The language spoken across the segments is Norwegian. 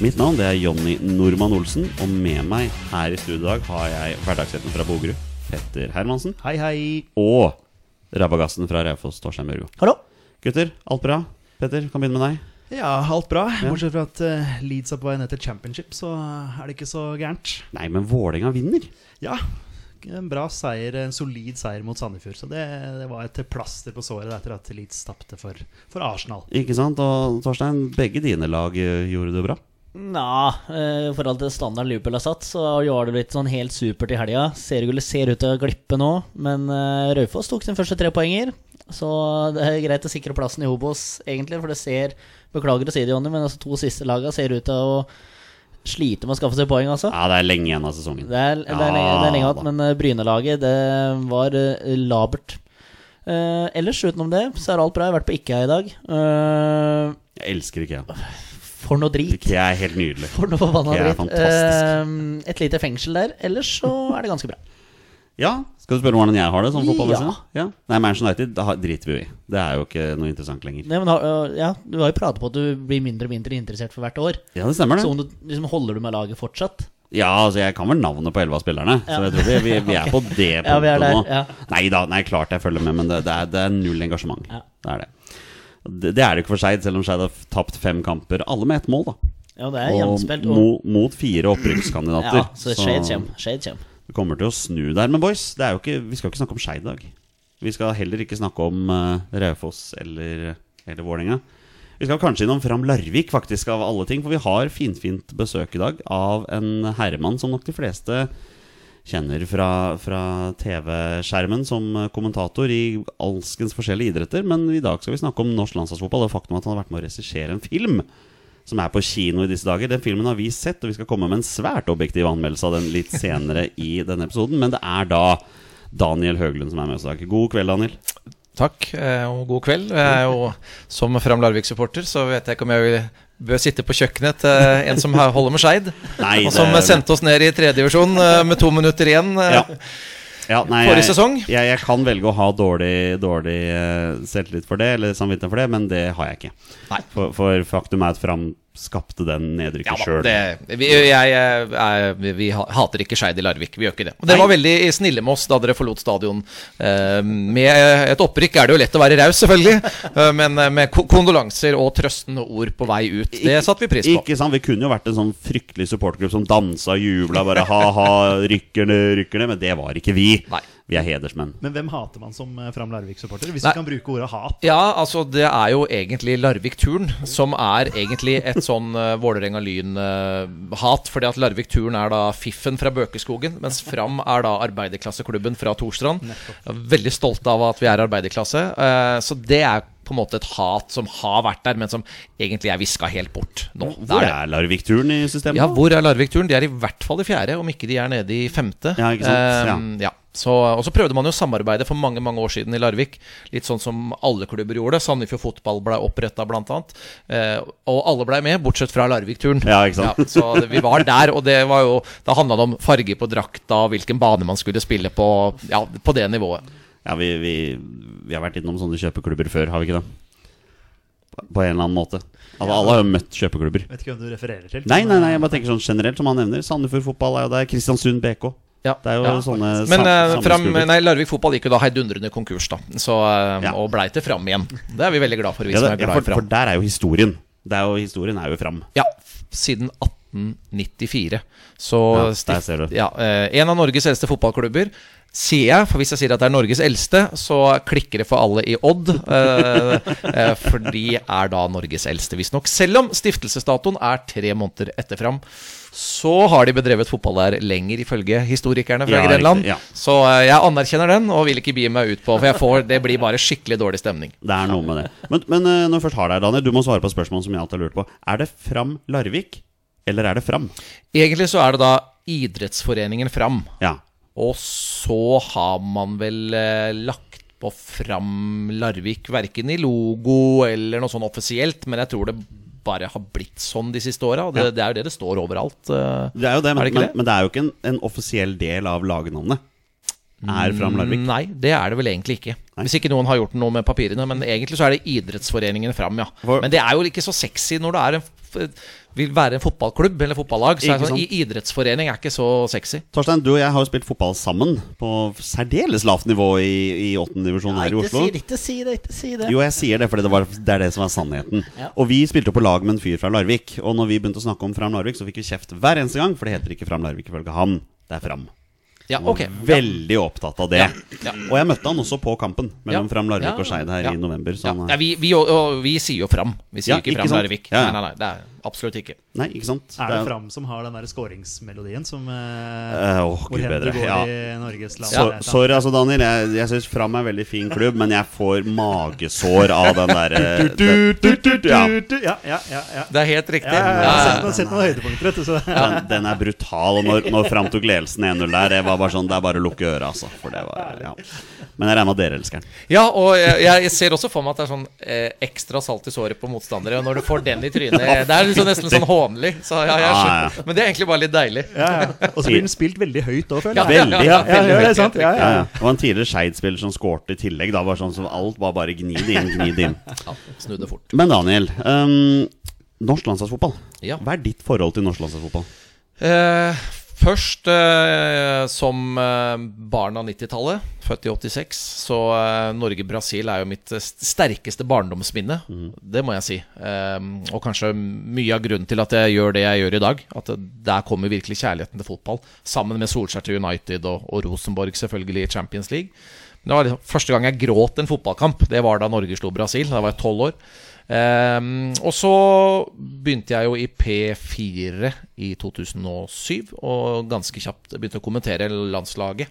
Mitt navn det er Jonny Normann Olsen, og med meg her i studio i dag har jeg hverdagsretten fra Bogerud, Petter Hermansen, Hei, hei. og rabagassen fra Raufoss, Torstein Børgo. Hallo! Gutter, alt bra? Petter, kan begynne med deg. Ja, alt bra. Bortsett fra at uh, Leeds er på vei ned til championship, så er det ikke så gærent. Nei, men Vålerenga vinner. Ja, en bra seier, en solid seier mot Sandefjord. Så det, det var et plaster på såret etter at Leeds tapte for, for Arsenal. Ikke sant? Og Torstein, begge dine lag eh, gjorde det bra. Nja, eh, i forhold til standarden Liverpool har satt, så har det blitt sånn helt supert i helga. Seriegullet ser ut til å glippe nå, men eh, Raufoss tok sin første tre poenger. Så det er greit å sikre plassen i Hobos, egentlig, for det ser Beklager å si det, Jonny, men altså to siste laga ser ut til å slite med å skaffe seg poeng, altså. Ja, det er lenge igjen av sesongen. Det er, det er, lenge, det er lenge igjen, men eh, Bryne-laget, det var labert. Eh, ellers utenom det, så er alt bra. Jeg har vært på IKEA i dag. Eh, Jeg elsker IKEA. For noe drit. Det er helt nydelig. For noe forbanna dritt. fantastisk. Eh, et lite fengsel der. Ellers så er det ganske bra. Ja, Skal du spørre hvordan jeg har det som fotballmessig? Ja. Ja. Nei, Manchester United da driter vi i. Det er jo ikke noe interessant lenger. Nei, men, ja, du har jo pratet på at du blir mindre og mindre interessert for hvert år. Ja, det stemmer Så det. om du, liksom, holder du med laget fortsatt? Ja, altså Jeg kan vel navnet på elleve av spillerne, så jeg tror vi, vi, vi er på det punktet Ja, nå. ja. Nei da, nei, klart jeg følger med, men det, det, er, det er null engasjement. Ja. Det er det. Det, det er det ikke for Skeid, selv om Skeid har tapt fem kamper. Alle med ett mål, da. Ja, det er jevnspilt. Og, Mot, mot fire opprykkskandidater. ja, så Skeid kommer. Kommer. Det kommer til å snu der. Men boys, er ikke, vi skal ikke snakke om Skeid i dag. Vi skal heller ikke snakke om uh, Raufoss eller, eller Vålerenga. Vi skal kanskje innom Fram Larvik, faktisk, av alle ting. For vi har finfint besøk i dag av en herremann som nok de fleste kjenner fra, fra TV-skjermen som kommentator i alskens forskjellige idretter. Men i dag skal vi snakke om norsk landslagsfotball og faktum at han har vært med å regissere en film som er på kino i disse dager. Den filmen har vi sett, og vi skal komme med en svært objektiv anmeldelse av den litt senere i denne episoden. Men det er da Daniel Høglund som er med oss i dag. God kveld, Daniel. Takk, eh, og god kveld. Jeg er jo Som Fram Larvik-supporter så vet jeg ikke om jeg vil, bør sitte på kjøkkenet til en som holder med Skeid. Og som det- sendte oss ned i tredjedivisjon med to minutter igjen. eh, Ja. Ja, nei, Forrige sesong? Jeg, jeg kan velge å ha dårlig, dårlig eh, selvtillit for det, eller samvittighet for det, men det har jeg ikke. For, for faktum er at Fram skapte den nedrykket sjøl. det, vi, jeg, jeg, vi, vi hater ikke Skeid i Larvik. Vi gjør ikke det. Og dere var veldig snille med oss da dere forlot stadion. Eh, med et opprykk er det jo lett å være raus, selvfølgelig. Eh, men eh, med kondolanser og trøstende ord på vei ut. Det satte vi pris på. Ikke sant, Vi kunne jo vært en sånn fryktelig supportergruppe som dansa og jubla, bare ha-ha, rykker ned, rykker ned. Men det var ikke vi. Nei. Vi er hedersmenn. Men hvem hater man som eh, Fram Larvik-supporter? Hvis Nei. vi kan bruke ordet hat. Ja, altså det er jo egentlig Larvik-turen som er egentlig et sånn uh, Vålerenga-Lyn-hat. fordi at Larvik-turen er da Fiffen fra Bøkeskogen, mens Fram er da arbeiderklasseklubben fra Torstrand. Veldig stolt av at vi er arbeiderklasse. Uh, så det er på en måte et hat som har vært der, men som egentlig er viska helt bort nå. Hvor er Larvik-turen i systemet? Ja, hvor er Larvik-turen? De er i hvert fall i fjerde, om ikke de er nede i femte. Ja, ikke sant? Ehm, ja. Så, og så prøvde man jo samarbeide for mange mange år siden i Larvik. Litt sånn som alle klubber gjorde. Sandefjord Fotball ble oppretta, blant annet. Eh, og alle ble med, bortsett fra Larvik-turen. Ja, ikke sant? så det, vi var der, og det var jo Da handla det om farge på drakta, hvilken bane man skulle spille på. Ja, på det nivået. Ja, vi, vi, vi har vært innom sånne kjøpeklubber før, har vi ikke det? På, på en eller annen måte. Altså, Alle har jo møtt kjøpeklubber. Vet ikke hvem du refererer til. Nei, nei, nei, jeg bare tenker sånn generelt, som han nevner. Sandefjord fotball er jo der. Kristiansund BK. Ja, Det er jo ja. sånne Men eh, fram, nei, Larvik fotball gikk jo da heidundrende konkurs, da. Så, uh, Ja. Og blei til Fram igjen. Det er vi veldig glad for, vi Ja, som det, er ja, glad for, Fram. for der er jo historien. Det er jo, historien er jo fram. Ja, siden 1894. Så Ja, der ser du. Ja, uh, en av Norges eldste fotballklubber. Sier jeg, for hvis jeg sier at det er Norges eldste, så klikker det for alle i Odd. Eh, for de er da Norges eldste, visstnok. Selv om stiftelsesdatoen er tre måneder etter fram. Så har de bedrevet fotball der lenger, ifølge historikerne fra Ja, Grenland. riktig, ja. Så eh, jeg anerkjenner den, og vil ikke bi meg ut på For jeg får, det blir bare skikkelig dårlig stemning. Det er noe med det. Men, men eh, når jeg først har deg, Daniel, du må svare på spørsmål som jeg alltid har lurt på. Er det Fram Larvik, eller er det Fram? Egentlig så er det da Idrettsforeningen Fram. Ja. Og så har man vel eh, lagt på Fram Larvik, verken i logo eller noe sånn offisielt, men jeg tror det bare har blitt sånn de siste åra. Det, det er jo det det står overalt. eh. Det er jo det, men, Er det men, det? men det er jo ikke en, en offisiell del av lagnavnet. Er Fram Larvik? Nei, det er det vel egentlig ikke. Nei. Hvis ikke noen har gjort noe med papirene. Men egentlig så er det Idrettsforeningen Fram, ja. For- Men det er jo ikke så sexy når det er en, vil være en fotballklubb eller fotballag. Så er sånn, i idrettsforening er ikke så sexy. Torstein, du og jeg har jo spilt fotball sammen på særdeles lavt nivå i, i 8. divisjon her i ikke, Oslo. si det, ikke si det, ikke si det. Jo, jeg sier det for det, var, det er det som er sannheten. Ja. Og vi spilte på lag med en fyr fra Larvik. Og når vi begynte å snakke om Fram Larvik, så fikk vi kjeft hver eneste gang, for det heter ikke Fram Larvik ifølge han. Det er Fram. Ja, okay. Veldig opptatt av det. Ja. Og jeg møtte han også på kampen mellom Ja. Fram Larvik Ja. og Skeid her Ja. i november. Ja. han, Ja, vi, vi, og, og, vi sier jo Fram. Vi sier Ja, ikke Fram? Larvik. Ja, ja. Nei, nei, nei, det er absolutt ikke. Nei, ikke sant? Er det er- Fram som har den der skåringsmelodien som eh, oh, åh, Hvor hen du bedre. går Ja. i Norges land? Så, er sorry, altså, Daniel. Jeg, jeg syns Fram er en veldig fin klubb, men jeg får magesår av den derre du, Ja. Ja, ja, ja. ja. Det er helt riktig. Ja, jeg Ja, har ja, sett, noen- høydepunkter, vet du. Så. Den, den er brutal. Og når, når Fram tok ledelsen 1-0 der, det var bare sånn Det er bare å lukke øra, altså. For det var, ja. Men jeg regner med at dere elsker den. Ja, og jeg, jeg ser også for meg at det er sånn eh, ekstra salt i såret på motstandere. Og når du får den i trynet Det er liksom nesten sånn hånlig. Så ja, jeg Ja, skjønner. ja. Men det er egentlig bare litt deilig. Ja, ja. Og så blir den spilt veldig høyt òg, føler jeg. Veldig, ja, Ja, ja, det sant. Ja, Ja, ja. ja. Det var en tidligere Skeid-spiller som skårte i tillegg. Da var sånn som alt var bare gnid inn, gnid inn. Ja, Snudde fort. Men Daniel, um, norsk landslagsfotball. Ja. Hva er ditt forhold til norsk landslagsfotball? Eh, først eh, som eh, barn av 90-tallet, født i 86, så eh, Norge-Brasil er jo mitt sterkeste barndomsminne. Det må jeg si. Eh, og kanskje mye av grunnen til at jeg gjør det jeg gjør i dag. At det, der kommer virkelig kjærligheten til fotball. Sammen med Solskjær til United og, og Rosenborg selvfølgelig i Champions League. Men det var liksom første gang jeg gråt en fotballkamp. Det var da Norge slo Brasil. Da var jeg tolv år. Ehm, og så begynte jeg jo i P4 i 2007, og ganske kjapt begynte å kommentere landslaget.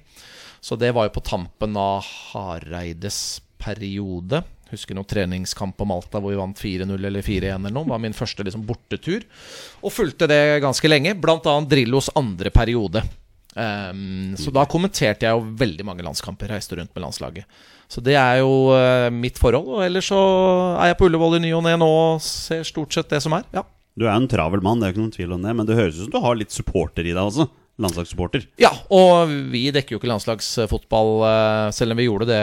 Så det var jo på tampen av Hareides periode. Husker noen treningskamp på Malta hvor vi vant 4-0 eller 4-1 eller noe. Det var min første liksom, bortetur. Og fulgte det ganske lenge, bl.a. Drillos andre periode. Um, så da kommenterte jeg jo veldig mange landskamper, reiste rundt med landslaget. Så det er jo eh, mitt forhold. Og ellers så er jeg på Ullevål i ny og ne nå og ser stort sett det som er. Ja. Du er en travel mann, det er ikke noen tvil om det. Men det høres ut som du har litt supporter i deg også. Landslagssupporter. ja, og vi dekker jo ikke landslagsfotball, eh, selv om vi gjorde det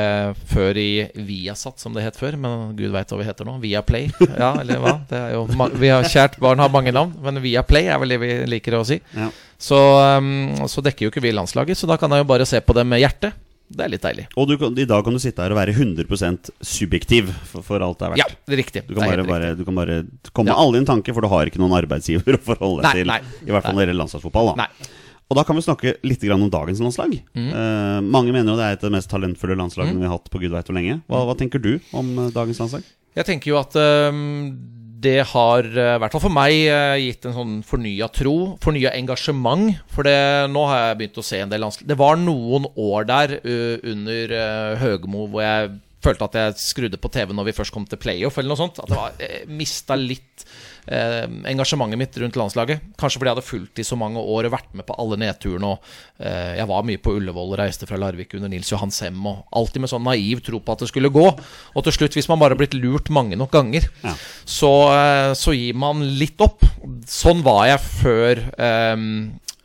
før i Viasat, som det het før. Men gud veit hva vi heter nå. Viaplay. Ja, eller hva? Det er jo vi har Kjært barn har mange navn, men Viaplay er vel det vi liker å si. Ja. Så, um, så dekker jo ikke vi landslaget, så da kan jeg jo bare se på det med hjertet. Det er litt deilig. Og du kan, i dag kan du sitte her og være 100% subjektiv for, for alt det er verdt. Ja, det er riktig. Du kan, bare, bare, du kan bare komme med Ja. alle dine tanker, for du har ikke noen arbeidsgiver å forholde deg til. nei. I hvert fall når det gjelder landslagsfotball. Da. Nei. Og da kan vi snakke litt grann om dagens landslag. Mm. Eh, mange mener jo det er et av de mest talentfulle landslagene vi har hatt på gud veit hvor lenge. Hva, hva tenker du om eh, dagens landslag? Jeg tenker jo at øhm, det har, øh, i hvert fall for meg, øh, gitt en sånn fornya tro, fornya engasjement. For det, nå har jeg begynt å se en del landslag Det var noen år der øh, under øh, Høgmo hvor jeg følte at jeg skrudde på TV når vi først kom til playoff, eller noe sånt. At det var, jeg mista litt eh, engasjementet mitt rundt landslaget. Kanskje fordi jeg hadde fulgt i så mange år og vært med på alle nedturene. Og eh, jeg var mye på Ullevål reiste fra Larvik under Nils Johan Sem. Og alltid med sånn naiv tro på at det skulle gå. Og til slutt, hvis man bare har blitt lurt mange nok ganger, Ja. så, eh, så gir man litt opp. Sånn var jeg før eh,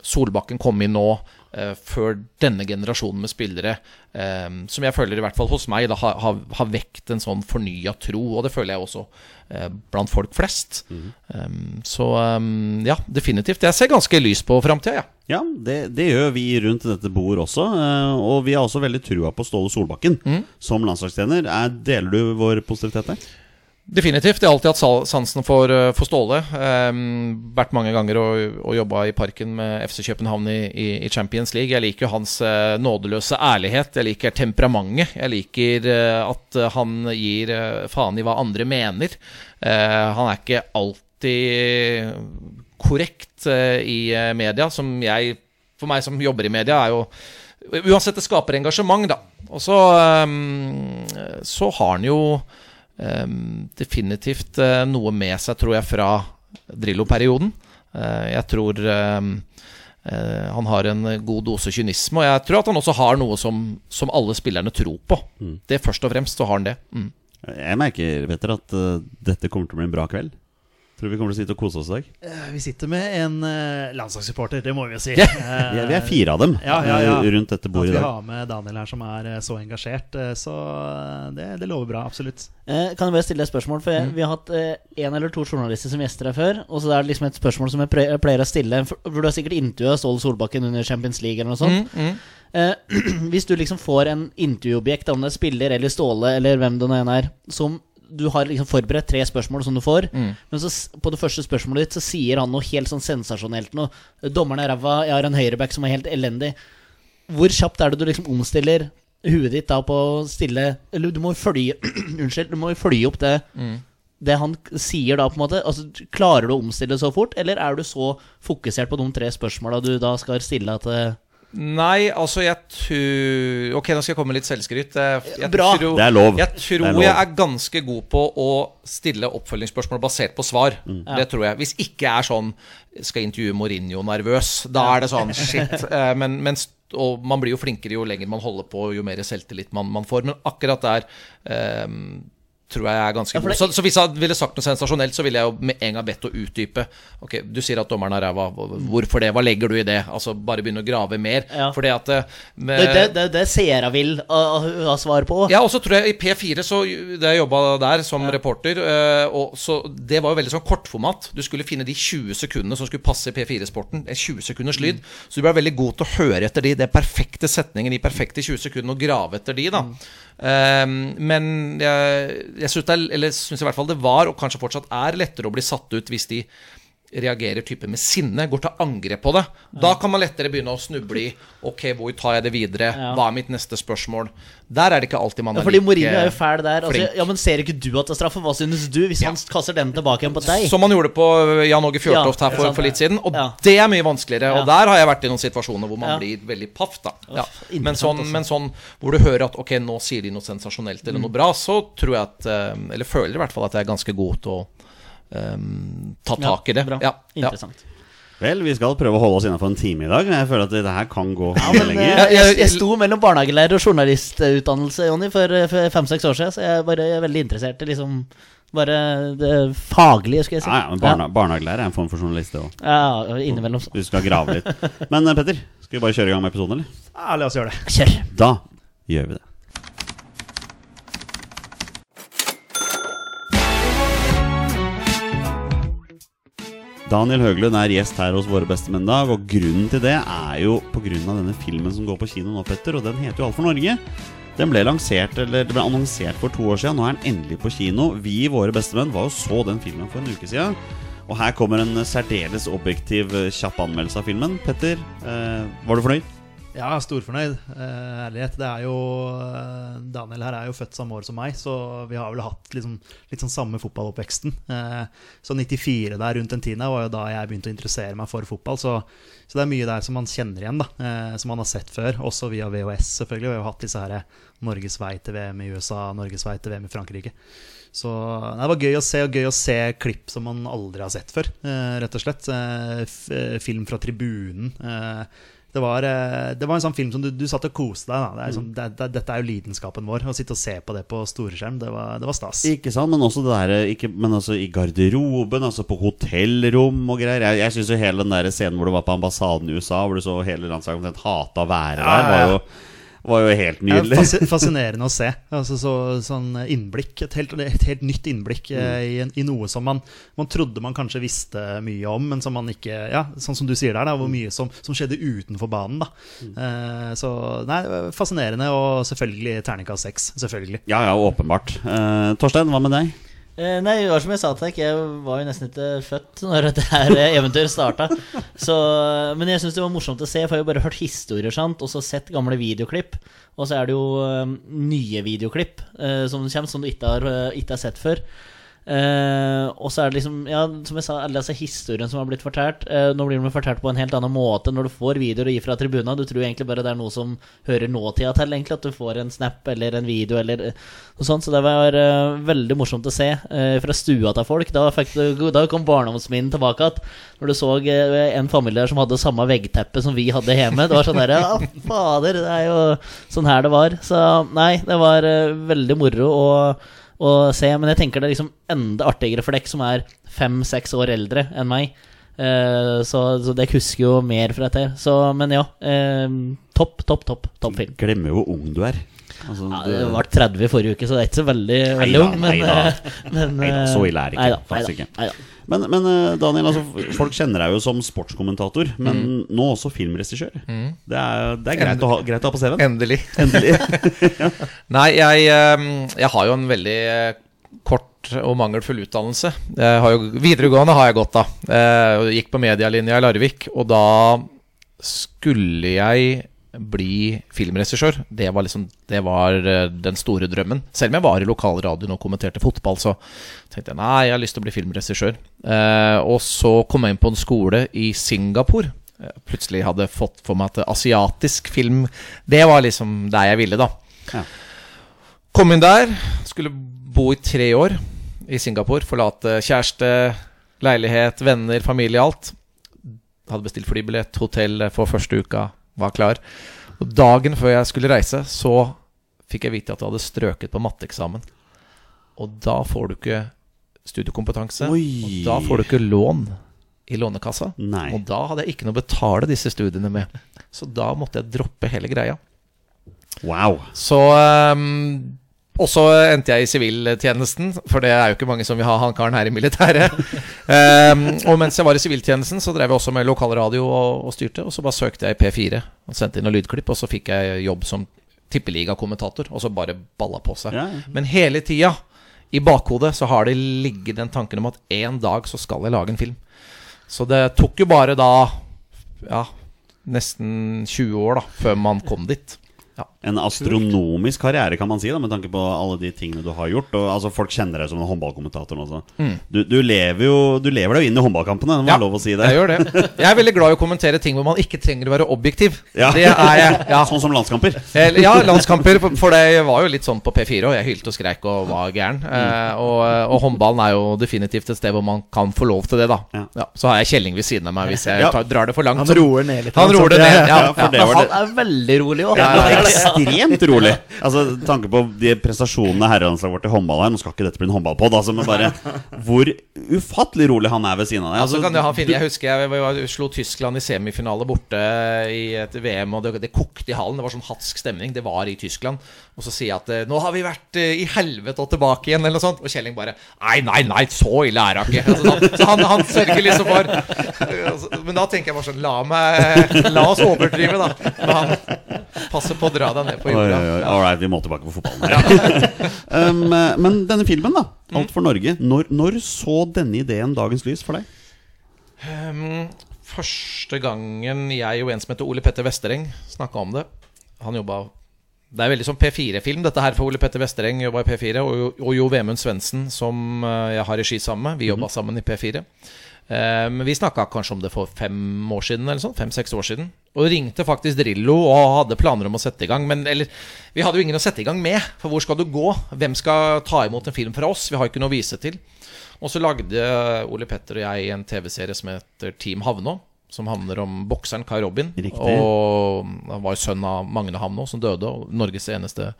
Solbakken kom inn nå. Eh, før denne generasjonen med spillere, eh, som jeg føler i hvert fall hos meg, da, har, har, vekt en sånn fornya tro. Og det føler jeg også eh, blant folk flest. Eh, så ja, definitivt. Jeg ser ganske lys på framtida, jeg. Ja, det, det gjør vi rundt dette bord også. og vi har også veldig trua på Ståle Solbakken Mm. som landslagstrener. Er, deler du vår positivitet der? Definitivt. Jeg har alltid hatt sansen for, eh, for Ståle. Um, vært mange ganger og, og jobba i parken med FC København i, i, i Champions League. Jeg liker hans uh, nådeløse ærlighet. Jeg liker temperamentet. Jeg liker uh, at han gir uh, faen i hva andre mener. Han er ikke alltid korrekt i media, som jeg For meg som jobber i media, er jo Uansett, det skaper engasjement, da. Og så, um, så har han jo definitivt eh, noe med seg, tror jeg, fra Drillo-perioden. Eh, jeg tror ehm, eh, han har en god dose kynisme, og jeg tror at han også har noe som, som alle spillerne tror på. Det Først og fremst så har han det. Mm. Jeg merker, Petter, at dette kommer til å bli en bra kveld. Tror du vi kommer til å sitte og kose oss i dag? Eh, Vi sitter med en uh, landslagssupporter, det må vi jo si. Vi Eh, er, vi er fire av dem Ja, ja, ja. eh, rundt dette bordet i vi har med Daniel her som er eh, så engasjert. eh, Så eh, det, det lover bra, absolutt. Eh, kan jeg bare stille et spørsmål? For jeg, Vi har hatt én eller to journalister som gjester her før. Og så er det liksom et spørsmål som jeg pleier å stille. For for du har sikkert intervjua Ståle Solbakken under Champions League eller noe sånt. Mm, mm. Eh, hvis du liksom får en intervjuobjekt, om det er spiller eller Ståle eller hvem det nå enn er, som du har liksom forberedt tre spørsmål som du får, Mm. men så på det første spørsmålet ditt så sier han noe helt sånn sensasjonelt noe. 'Dommeren er ræva, jeg har en høyreback som er helt elendig'. Hvor kjapt er det du liksom omstiller huet ditt da på å stille Eller du må jo følge Unnskyld, du må jo følge opp det Mm. det han sier da, på en måte? Altså, Klarer du å omstille så fort, eller er du så fokusert på de tre spørsmåla du da skal stille at eh, Nei, altså jeg tror Ok, nå skal jeg komme med litt selvskryt. Jeg, jeg Bra. Tror, Det er lov. Jeg tror er lov. jeg er ganske god på å stille oppfølgingsspørsmål basert på svar. Det tror jeg. Hvis ikke jeg er sånn Skal intervjue Mourinho nervøs, da er det sånn shit. Eh, Men, men og man blir jo flinkere jo lenger man holder på, jo mer selvtillit man, man får. Men akkurat der eh, tror jeg er ganske Ja, god. Så, så hvis jeg ville sagt noe sensasjonelt, så ville jeg jo med en gang bedt å utdype. Ok, Du sier at dommeren er ræva. Hvorfor det? Hva legger du i det? Altså Bare begynne å grave mer. Ja. For det at eh, med, Det, det, det, det seere vil ha, svar på. ja, og så tror jeg i P4, så da jeg jobba der som reporter eh, og så Det var jo veldig sånn kortformat. Du skulle finne de 20 sekundene som skulle passe i P4-sporten. En 20 sekunders lyd. Så du ble veldig god til å høre etter de, Det er perfekte setningen i perfekte 20 sekunder, og grave etter de, da. Eh, men jeg, jeg syns i hvert fall det var, og kanskje fortsatt er, lettere å bli satt ut hvis de reagerer type med sinne, går til angrep på det. Da kan man lettere begynne å snuble i Ok, hvor tar jeg det videre? Hva er mitt neste spørsmål? Der er det ikke alltid man Ja, er fordi like Mourinho er jo fæl der. Altså, ja, men Ser ikke du at det er straffe? Hva synes du hvis han kaster den tilbake igjen på deg? Som han gjorde på Jan Åge Fjørtoft Ja, her for, for litt siden. Og Ja. det er mye vanskeligere. Ja. Og der har jeg vært i noen situasjoner hvor man Ja. blir veldig paff. da ja. men, sånn, men sånn hvor du hører at ok, nå sier de noe sensasjonelt eller Mm. noe bra, så tror jeg at eh, Eller føler i hvert fall at jeg er ganske god til å eh, ta tak i det. Bra. Ja, ja. Interessant. Vel, vi skal prøve å holde oss innenfor en time i dag. Men jeg føler at det her kan gå Ja, men, lenger. Jeg, jeg, jeg sto mellom barnehagelærer og journalistutdannelse, Jonny, for eh, for fem-seks år siden, så jeg er veldig interessert i liksom bare det faglige, skal jeg si. Ja, ja, men barne, Barnehagelærer er en form for journalist, det òg. Ja, ja, innimellom. så. Du skal grave litt. Men eh, Petter, skal vi bare kjøre i gang med episoden, eller? Ja, la oss gjøre det. Kjør. Da gjør vi det. Daniel Høglund er gjest her hos Våre bestemenn dag, og grunnen til det er jo pga. denne filmen som går på kino nå, Petter, og den heter jo Alt for Norge. Den ble lansert, eller det ble annonsert for to år siden, nå er den endelig på kino. Vi Våre bestemenn var jo så den filmen for en uke siden. Og her kommer en særdeles objektiv, kjapp anmeldelse av filmen. Petter, eh, var du fornøyd? Ja, storfornøyd. Eh, ærlighet. Det er jo eh, Daniel her er jo født samme år som meg, så vi har vel hatt liksom, litt sånn samme fotballoppveksten. Eh, så 94 der rundt den tiden var jo da jeg begynte å interessere meg for fotball. Så, så det er mye der som man kjenner igjen, da. Eh, som man har sett før. Også via VHS, selvfølgelig. Vi har jo hatt disse her Norges vei til VM i USA, Norges vei til VM i Frankrike. Så Det var gøy å se, og gøy å se klipp som man aldri har sett før, eh, rett og slett. Eh, eh, film fra tribunen. Eh, det var, eh, det var en sånn film som du, du satt og koste deg. Da. Det er sånn, det, det, dette er jo lidenskapen vår. Å sitte og se på det på storskjerm, det var, det var stas. Ikke sant, men også det der ikke, Men altså i garderoben, altså på hotellrom og greier. Jeg, jeg syns jo hele den der scenen hvor du var på ambassaden i USA, hvor du så hele landslaget omtrent hata å være der, var jo, var jo helt nydelig. fasci- fascinerende å se. Altså, så, sånn innblikk, et helt, et helt nytt innblikk mm. i, i noe som man, man trodde man kanskje visste mye om, men som man ikke Ja, sånn som du sier der, da, hvor mye som, som skjedde utenfor banen. da eh, Så nei, fascinerende, og selvfølgelig terningkast seks. Selvfølgelig. Ja, ja, åpenbart. Eh, Torstein, hva med deg? Eh, nei, det var som jeg sa til deg, jeg var jo nesten ikke født når dette her eventyret starta. Men jeg syns det var morsomt å se, for jeg har jo bare hørt historier sant? og så sett gamle videoklipp. Og så er det jo eh, nye videoklipp eh, som kommer, som du ikke har, eh, ikke har sett før. Eh, og så er det liksom, ja, som jeg sa, alle disse historiene som har blitt fortalt. Uh, nå blir de fortalt på en helt annen måte når du får videoer og gi fra tribuna. Du tror egentlig bare det er noe som hører nåtida til, egentlig. At du får en snap eller en video eller eh, noe sånt. Så det var uh, veldig morsomt å se eh, fra stua til folk. Da, du, da kom barndomsminnet tilbake igjen. Når du så eh, en familie som hadde samme veggteppe som vi hadde hjemme. Det var sånn der, ja, fader, det er jo sånn her det var. Så nei, det var eh, veldig moro. Og å se. Men jeg tenker det er liksom enda artigere for dere som er fem-seks år eldre enn meg. Eh, så, så dere husker jo mer fra dette. Så, men ja. eh, topp, topp, topp topp film. Glemmer jo hvor ung du er. Altså, Ja, det ble 30 i forrige uke, så det er ikke så veldig, veldig ung. Men, neida. eh, men Neida, så ille er det ikke, Neida, faktisk neida, ikke. Men, men eh, Daniel, altså, folk kjenner deg jo som sportskommentator, men Mm. nå også filmregissør. Det er, det er greit, å ha, greit å ha på CV-en. Endelig. Endelig. Nei, jeg, eh, jeg har jo en veldig eh, kort og mangelfull utdannelse. Jeg har jo, videregående har jeg gått av. Eh, Gikk på medialinja i Larvik, og da skulle jeg bli filmregissør. Det var liksom Det var eh, den store drømmen. Selv om jeg var i lokalradioen og kommenterte fotball, så tenkte jeg nei, jeg har lyst til å bli filmregissør. Eh, og så kom jeg inn på en skole i Singapore. Jeg plutselig hadde fått for meg at asiatisk film Det var liksom der jeg ville, da. Ja. Kom inn der, skulle bo i tre år i Singapore. Forlate kjæreste, leilighet, venner, familie, alt. Hadde bestilt flybillett, hotell for første uka, var klar. Og dagen før jeg skulle reise, så fikk jeg vite at jeg hadde strøket på matteeksamen. Og da får du ikke studiekompetanse. Oi. Og da får du ikke lån i Lånekassa. Nei. Og da hadde jeg ikke noe å betale disse studiene med. Så da måtte jeg droppe hele greia. Wow. Så ehm, Og så endte jeg i siviltjenesten, for det er jo ikke mange som vil ha han karen her i militæret. um, og mens jeg var i siviltjenesten, så drev jeg også med lokalradio og, og styrte. Og så bare søkte jeg P4 og sendte inn noen lydklipp, og så fikk jeg jobb som tippeligakommentator. Og så bare balla på seg. Ja, ja. Men hele tida, i bakhodet, så har det ligget den tanken om at en dag så skal jeg lage en film. Så det tok jo bare da ja, nesten 20 år da før man kom dit. Ja. En astronomisk karriere, kan man si, da, med tanke på alle de tingene du har gjort. Og, altså, folk kjenner deg som en håndballkommentator nå. så. Du, du lever jo Du lever deg jo inn i håndballkampene, det må Mm. Ja, lov å si det. Jeg gjør det. Jeg er veldig glad i å kommentere ting hvor man ikke trenger å være objektiv. Ja. Det er jeg. Ja. Sånn som landskamper. Ja, landskamper. for- det var jo litt sånn på P4, og jeg hylte og skreik og var gæren. Eh, og, og håndballen er jo definitivt et sted hvor man kan få lov til det, da. Ja. så har jeg Kjelling ved siden av meg hvis jeg Ja. tar, drar det for langt. Han roer ned litt. Han roer det ned. Ja, Ja, for det var Han er veldig rolig òg. Ja, ja, ekstremt rolig. Altså, tanke på de prestasjonene herrelandslaget vårt i håndball her Nå skal ikke dette bli en håndballpod, altså, men bare hvor ufattelig rolig han er ved siden av deg. Ja, Altså, kan det ha finne, Jeg husker jeg jeg, slo Tyskland i semifinale borte i et VM, og det, det kokte i hallen. Det var sånn hatsk stemning. Det var i Tyskland. Og så sier jeg at eh, nå har vi vært eh, i helvete og tilbake igjen, eller noe sånt. Og Kjelling bare Nei, nei, nei, så ille er det ikke. Altså, da, så han, han sørger liksom for Altså, Men da tenker jeg bare sånn La meg La oss overdrive, da. Men han passer på å dra deg ned på jorda. All right, vi må tilbake på fotballen her. um, men denne filmen, da. Mm. Alt for Norge. Når, når så denne ideen dagens lys for deg? Um, første gangen jeg og en som heter Ole Petter Vestereng snakka om det Han jobba Det er veldig sånn P4-film, dette her for Ole Petter Vestereng jobba i P4. Og, Jo- og Jo Vemund Svendsen, som eh, jeg har regi sammen med. Vi jobba sammen i P4. Eh, Men vi snakka kanskje om det for fem år siden, eller sånn. Fem-seks år siden. Og ringte faktisk Drillo og hadde planer om å sette i gang. Men eller, vi hadde jo ingen å sette i gang med. For hvor skal du gå? Hvem skal ta imot en film fra oss? Vi har ikke noe å vise til. Og så lagde Ole Petter og jeg en TV-serie som heter Team Havnå. Som handler om bokseren Kai Robin. Riktig. Og han var sønn av Magne Hamno, som døde. Og Norges eneste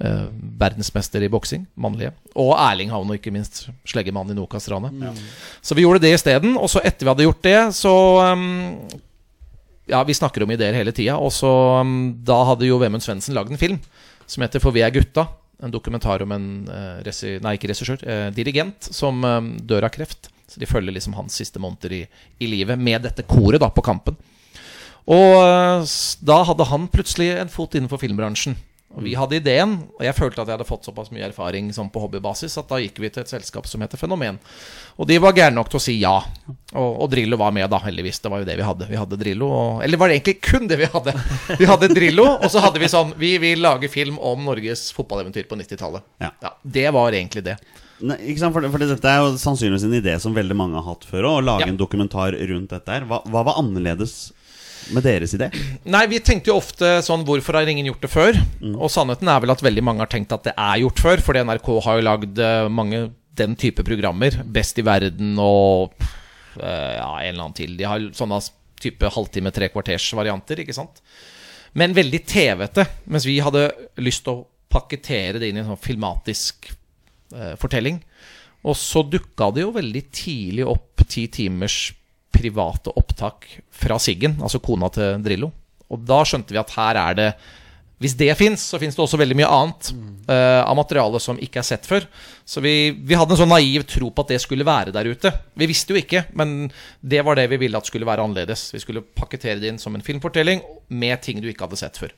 eh, verdensmester i boksing. Mannlige. Og Erling Havnå, ikke minst. Sleggemann i Nokas-ranet. Så vi gjorde det isteden. Og så etter vi hadde gjort det, så um, Ja, vi snakker om ideer hele tida. Og så um, Da hadde jo Vemund Svendsen lagd en film som heter For vi er gutta. En dokumentar om en eh, resi, Nei, ikke regissør. Eh, dirigent som um, dør av kreft. Så de følger liksom hans siste måneder i, i livet med dette koret da på Kampen. Og eh, da hadde han plutselig en fot innenfor filmbransjen. Og Vi hadde ideen, og jeg følte at jeg hadde fått såpass mye erfaring sånn på hobbybasis at da gikk vi til et selskap som heter Fenomen. Og de var gærne nok til å si ja. Og, og Drillo var med, da, heldigvis. Det var jo det vi hadde. Vi hadde Drillo, og, Eller var det egentlig kun det vi hadde? Vi hadde Drillo, og så hadde vi sånn Vi vil lage film om Norges fotballeventyr på 90-tallet. Ja. det var egentlig det. Nei, ikke sant? For, for dette er jo sannsynligvis en idé som veldig mange har hatt før òg, å lage Ja. en dokumentar rundt dette her. Hva, hva var annerledes med deres idé? Nei, vi tenkte jo ofte sånn Hvorfor har ingen gjort det før? Og sannheten er vel at veldig mange har tenkt at det er gjort før, fordi NRK har jo lagd eh, mange den type programmer. Best i verden og eh, ja, en eller annen til. De har sånne type halvtime, tre kvarters varianter, ikke sant? Men veldig TV-ete. Mens vi hadde lyst til å pakkettere det inn i en sånn filmatisk fortelling. Og så dukka det jo veldig tidlig opp ti timers private opptak fra Siggen, altså kona til Drillo. Og da skjønte vi at her er det Hvis det fins, så fins det også veldig mye annet eh, av materiale som ikke er sett før. Så vi, vi hadde en sånn naiv tro på at det skulle være der ute. Vi visste jo ikke, men det var det vi ville at skulle være annerledes. Vi skulle pakkettere det inn som en filmfortelling med ting du ikke hadde sett før.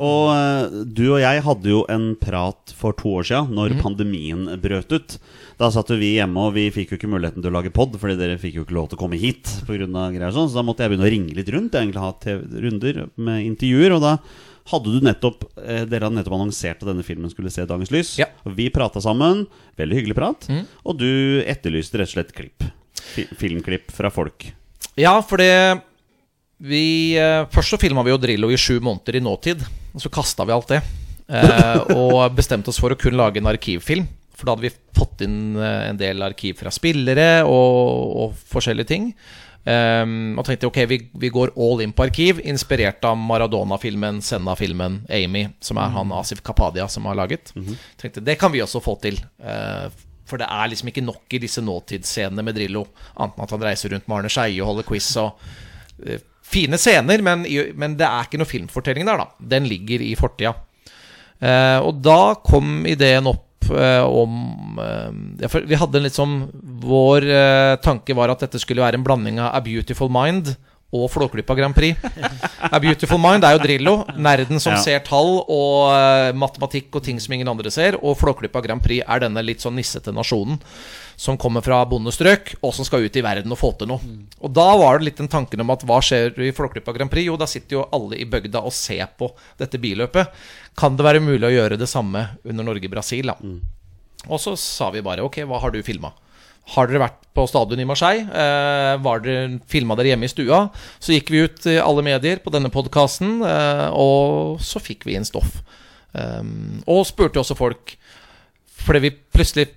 Og eh, du og jeg hadde jo en prat for to år siden, når pandemien brøt ut. Da satt jo vi hjemme, og vi fikk jo ikke muligheten til å lage pod, fordi dere fikk jo ikke lov til å komme hit. På grunn av greier sånn, Så da måtte jeg begynne å ringe litt rundt. Jeg egentlig ha TV runder med intervjuer. Og da hadde du nettopp eh, Dere hadde nettopp annonsert at denne filmen skulle se dagens lys. Ja. Vi prata sammen. Veldig hyggelig prat. Og du etterlyste rett og slett klipp. Fi filmklipp fra folk. Ja, for det vi, eh, Først så filma vi jo Drillo i sju måneder i nåtid. Og så kasta vi alt det. Eh, og bestemte oss for å kun lage en arkivfilm. For da hadde vi fått inn eh, en del arkiv fra spillere og, og forskjellige ting. Um, og tenkte ok, vi, vi går all in på arkiv, inspirert av Maradona-filmen, Senna-filmen, Amy, som er han Asif Kapadia som har laget. Tenkte Det kan vi også få til. Uh, for det er liksom ikke nok i disse nåtidsscenene med Drillo, annet enn at han reiser rundt med Arne Skeie og holder quiz og eh, Fine scener, men, men det er ikke noe filmfortelling der, da. Den ligger i fortida. Eh, og da kom ideen opp eh, om eh, ja, Vi hadde en litt sånn Vår eh, tanke var at dette skulle være en blanding av A Beautiful Mind og Flåklypa Grand Prix. A Beautiful Mind er jo Drillo, nerden som Ja. ser tall og eh, matematikk og ting som ingen andre ser. Og Flåklypa Grand Prix er denne litt sånn nissete nasjonen som kommer fra bondestrøk, og som skal ut i verden og få til noe. Og da var det litt den tanken om at hva skjer i Flåklypa Grand Prix? Jo, da sitter jo alle i bygda og ser på dette billøpet. Kan det være mulig å gjøre det samme under Norge-Brasil, da? Og så sa vi bare ok, hva har du filma? Har dere vært på stadion i Marseille? Eh, var dere Filma dere hjemme i stua? Så gikk vi ut i alle medier på denne podkasten, eh, og så fikk vi inn stoff. Um, og spurte også folk Fordi vi plutselig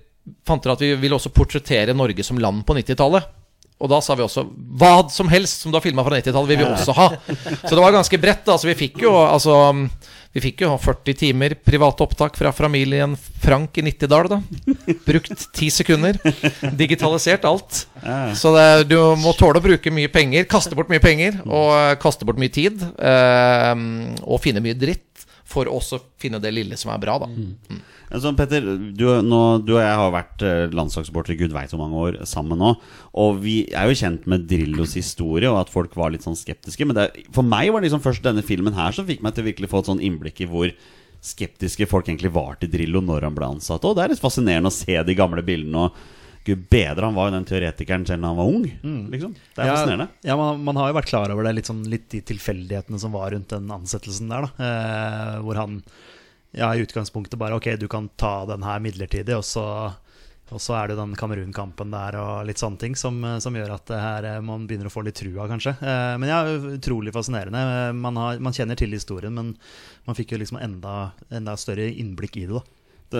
fant dere at vi ville også portrettere Norge som land på 90-tallet. Og da sa vi også hva som helst som du har filma fra 90-tallet, vil vi også ha. Så det var ganske bredt. Altså, vi fikk jo altså Vi fikk jo 40 timer private opptak fra familien Frank i Nittedal, da. Brukt ti sekunder. Digitalisert alt. Så det, du må tåle å bruke mye penger, kaste bort mye penger, og eh, kaste bort mye tid. eh, og finne mye dritt. For også finne det lille som er bra, da. Altså, Petter, du, nå, du og jeg har vært eh, landslagssportere i gud veit hvor mange år sammen nå. Og vi er jo kjent med Drillos historie, og at folk var litt sånn skeptiske. Men det, for meg var det liksom først denne filmen her som fikk meg til å virkelig få et sånn innblikk i hvor skeptiske folk egentlig var til Drillo når han ble ansatt. Og det er litt fascinerende å se de gamle bildene. Og gud bedre, han var jo den teoretikeren selv da han var ung. Liksom. Det er fascinerende. Ja, man, man har jo vært klar over det, litt, sånn, litt de tilfeldighetene som var rundt den ansettelsen der. Da. Eh, hvor han ja, i utgangspunktet bare Ok, du kan ta den her midlertidig, og så, og så er det den Kamerun-kampen der og litt sånne ting som, som gjør at det her, eh, man begynner å få litt trua, kanskje. Eh, men ja, utrolig fascinerende. Eh, Man, har, man kjenner til historien, men man fikk jo liksom enda, enda større innblikk i det. da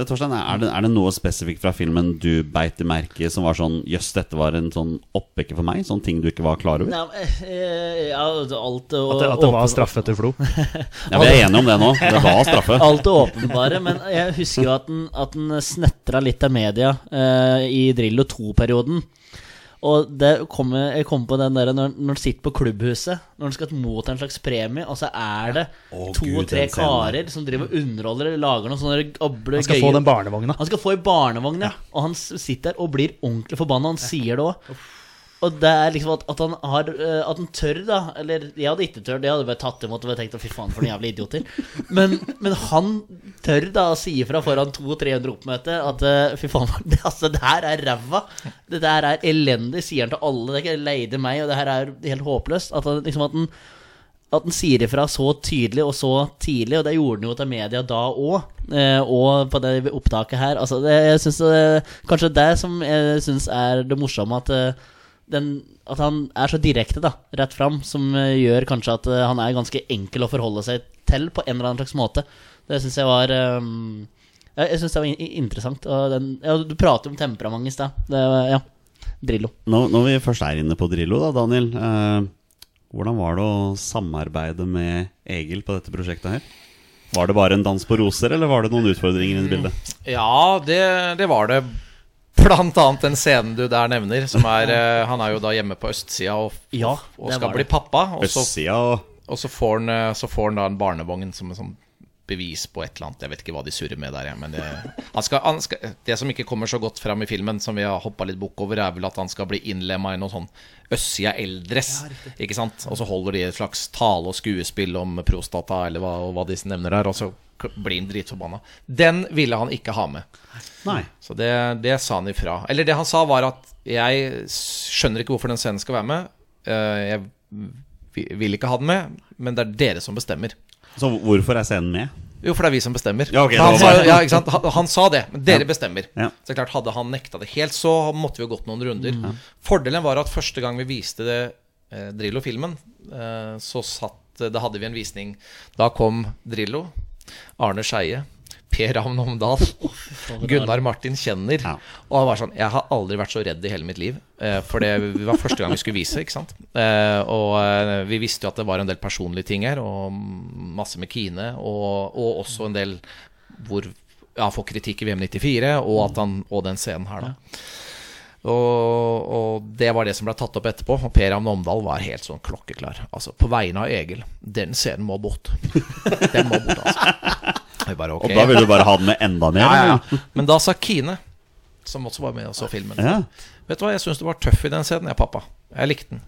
Torstein, er det, er det noe spesifikt fra filmen du beit i merke som var sånn Jøss, dette var en sånn oppvekker for meg? Sånn ting du ikke var klar over? Nei, eh, ja, alt og, At det, at det var straffe til etter Flo. Ja, Vi er enige om det nå. Det var straffe. Alt det åpenbare. Men jeg husker jo at den, at den snetra litt av media eh, i Drillo 2-perioden. Og det kom, jeg kom på den der når, når han sitter på klubbhuset, når han skal motta en slags premie, og så er det Å, Gud, og tre den scenen karer som driver og underholder, lager noen sånne gable Han skal få den barnevogna. Han skal få i barnevogn, ja. Og han s- sitter der og blir ordentlig forbanna. Han sier det òg. Og det er liksom at, at han har eh, At han tør, da Eller jeg hadde ikke tørt, jeg hadde bare tatt imot og tenkt Fy faen, for noen jævla idioter. Men, men han tør da å si ifra foran 200-300 oppmøte at eh, fy faen, det, altså, det her er ræva. Det der er elendig, sier han til alle. Det er ikke leide meg, og det her er helt håpløst. At han, liksom at han at han sier ifra så tydelig og så tidlig, og det gjorde han jo til media da òg. Eh, og på det opptaket her. Altså, det, jeg synes Kanskje det som jeg syns er det morsomme, at, den, at han er så direkte, da, rett fram, som eh, gjør kanskje at eh, han er ganske enkel å forholde seg til på en eller annen slags måte. Det syns jeg var um, Jeg, jeg synes det var interessant. Og den, ja, du prater om temperament i stad. Ja. Drillo. Når, når vi først er inne på Drillo, da, Daniel. Eh, hvordan var det å samarbeide med Egil på dette prosjektet her? Var det bare en dans på roser, eller var det noen utfordringer i bildet? Ja, det, det var det. Blant annet den scenen du der nevner. Som er, eh, han er jo da hjemme på østsida og, Ja, og det skal var bli det. pappa. Og så, Østsida og og så, får han, eh, så får han da en barnevogn som en sånn bevis på et eller annet. Jeg vet ikke hva de surrer med der, men det, han skal, han skal, det som ikke kommer så godt fram i filmen, som vi har hoppa litt bukk over, er vel at han skal bli innlemma i noe sånn Øssia eldres. ikke sant? Og så holder de et slags tale og skuespill om prostata, eller hva, hva de nevner der, og så blir han dritforbanna. Den ville han ikke ha med. Nei. Så det, det sa han ifra. Eller det han sa, var at jeg skjønner ikke hvorfor den scenen skal være med. Eh, Jeg vil ikke ha den med, men det er dere som bestemmer. Så hvorfor er scenen med? Jo, for det er vi som bestemmer. Ja, okay, han, sa, ja? Han, han sa det, men dere Ja. bestemmer. Så klart, Hadde han nekta det helt, så måtte vi jo gått noen runder. Fordelen var at første gang vi viste det eh, Drillo-filmen, eh, så satt Da hadde vi en visning. Da kom Drillo, Arne Skeie, Per Ravn Omdal, Gunnar Martin Kjenner. Ja. Og han var sånn Jeg har aldri vært så redd i hele mitt liv. Eh, for det var første gang vi skulle vise, ikke sant. Eh, og eh, vi visste jo at det var en del personlige ting her, og masse med Kine, og, og også en del hvor ja, får kritikk i VM 94, og, at han, og den scenen her, da. Og, og det var det som ble tatt opp etterpå. Og Per Amn Omdal var helt sånn klokkeklar. Altså, på vegne av Egil. Den scenen må bort. Den må bort, altså. Bare, okay. Og da vil du bare ha den med enda mer? ja, ja, ja. Men da sa Kine, som også var med og så filmen Ja. Vet du hva, jeg syns du var tøff i den scenen, jeg, pappa. Jeg likte den.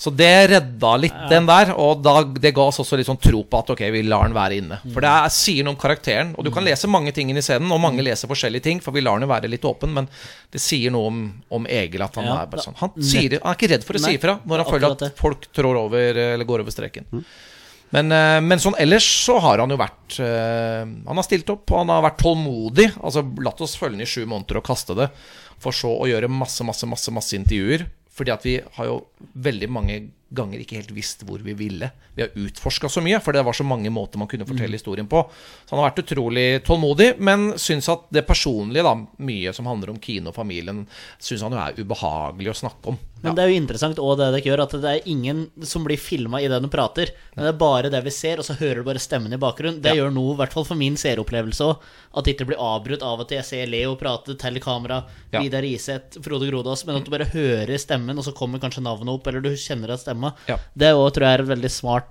Så det redda litt den der, og da, det ga oss også litt sånn tro på at ok, vi lar den være inne. For det er, sier noe om karakteren, og du kan lese mange ting i scenen, og mange leser forskjellige ting, for vi lar den være litt åpen, men det sier noe om, om Egil at han Ja, er bare sånn. Han, sier, han er ikke redd for å si ifra når han føler at folk trår over eller går over streken. Men, eh, men sånn ellers så har han jo vært eh, Han har stilt opp, og han har vært tålmodig. Altså latt oss følge den i sju måneder og kaste det, for så å gjøre masse, masse, masse, masse intervjuer. Fordi at vi har jo veldig mange ganger ikke helt visst hvor vi ville. Vi har utforska så mye, for det var så mange måter man kunne fortelle historien på. Så han har vært utrolig tålmodig, men syns at det personlige, da, mye som handler om Kine og familien, syns han jo er ubehagelig å snakke om. Men det er jo interessant også det dere gjør, at det er ingen som blir filma i det du prater. Men det er bare det vi ser, og så hører du bare stemmen i bakgrunnen. Det Ja. gjør noe, i hvert fall for min seeropplevelse òg. At det ikke blir avbrutt av at jeg ser Leo prate til kamera, Ja. Vidar Iseth, Frode Grodås, men at du bare hører stemmen, og så kommer kanskje navnet opp, eller du kjenner at stemma. Ja. Det òg tror jeg er et veldig smart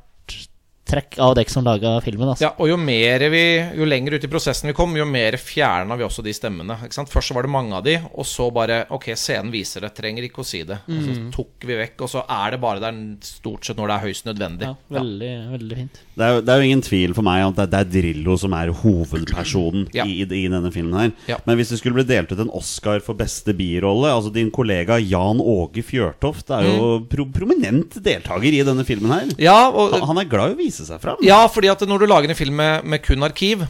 trekk av dere som laga filmen. Altså. Ja, og jo mer vi Jo lenger ut i prosessen vi kom, jo mer fjerna vi også de stemmene. Ikke sant? Først så var det mange av de, og så bare Ok, scenen viser det, trenger ikke å si det. Og så tok vi vekk, og så er det bare der stort sett når det er høyst nødvendig. Ja, veldig, veldig fint. Det er, det er jo ingen tvil for meg at det, det er Drillo som er hovedpersonen Ja. i, i denne filmen her. Ja. Men hvis det skulle bli delt ut en Oscar for beste birolle Altså Din kollega Jan Åge Fjørtoft er jo pro prominent deltaker i denne filmen her. Ja, og, Han, han er glad i å vise seg fram. ja, fordi at når du lager en film med, med kun arkiv,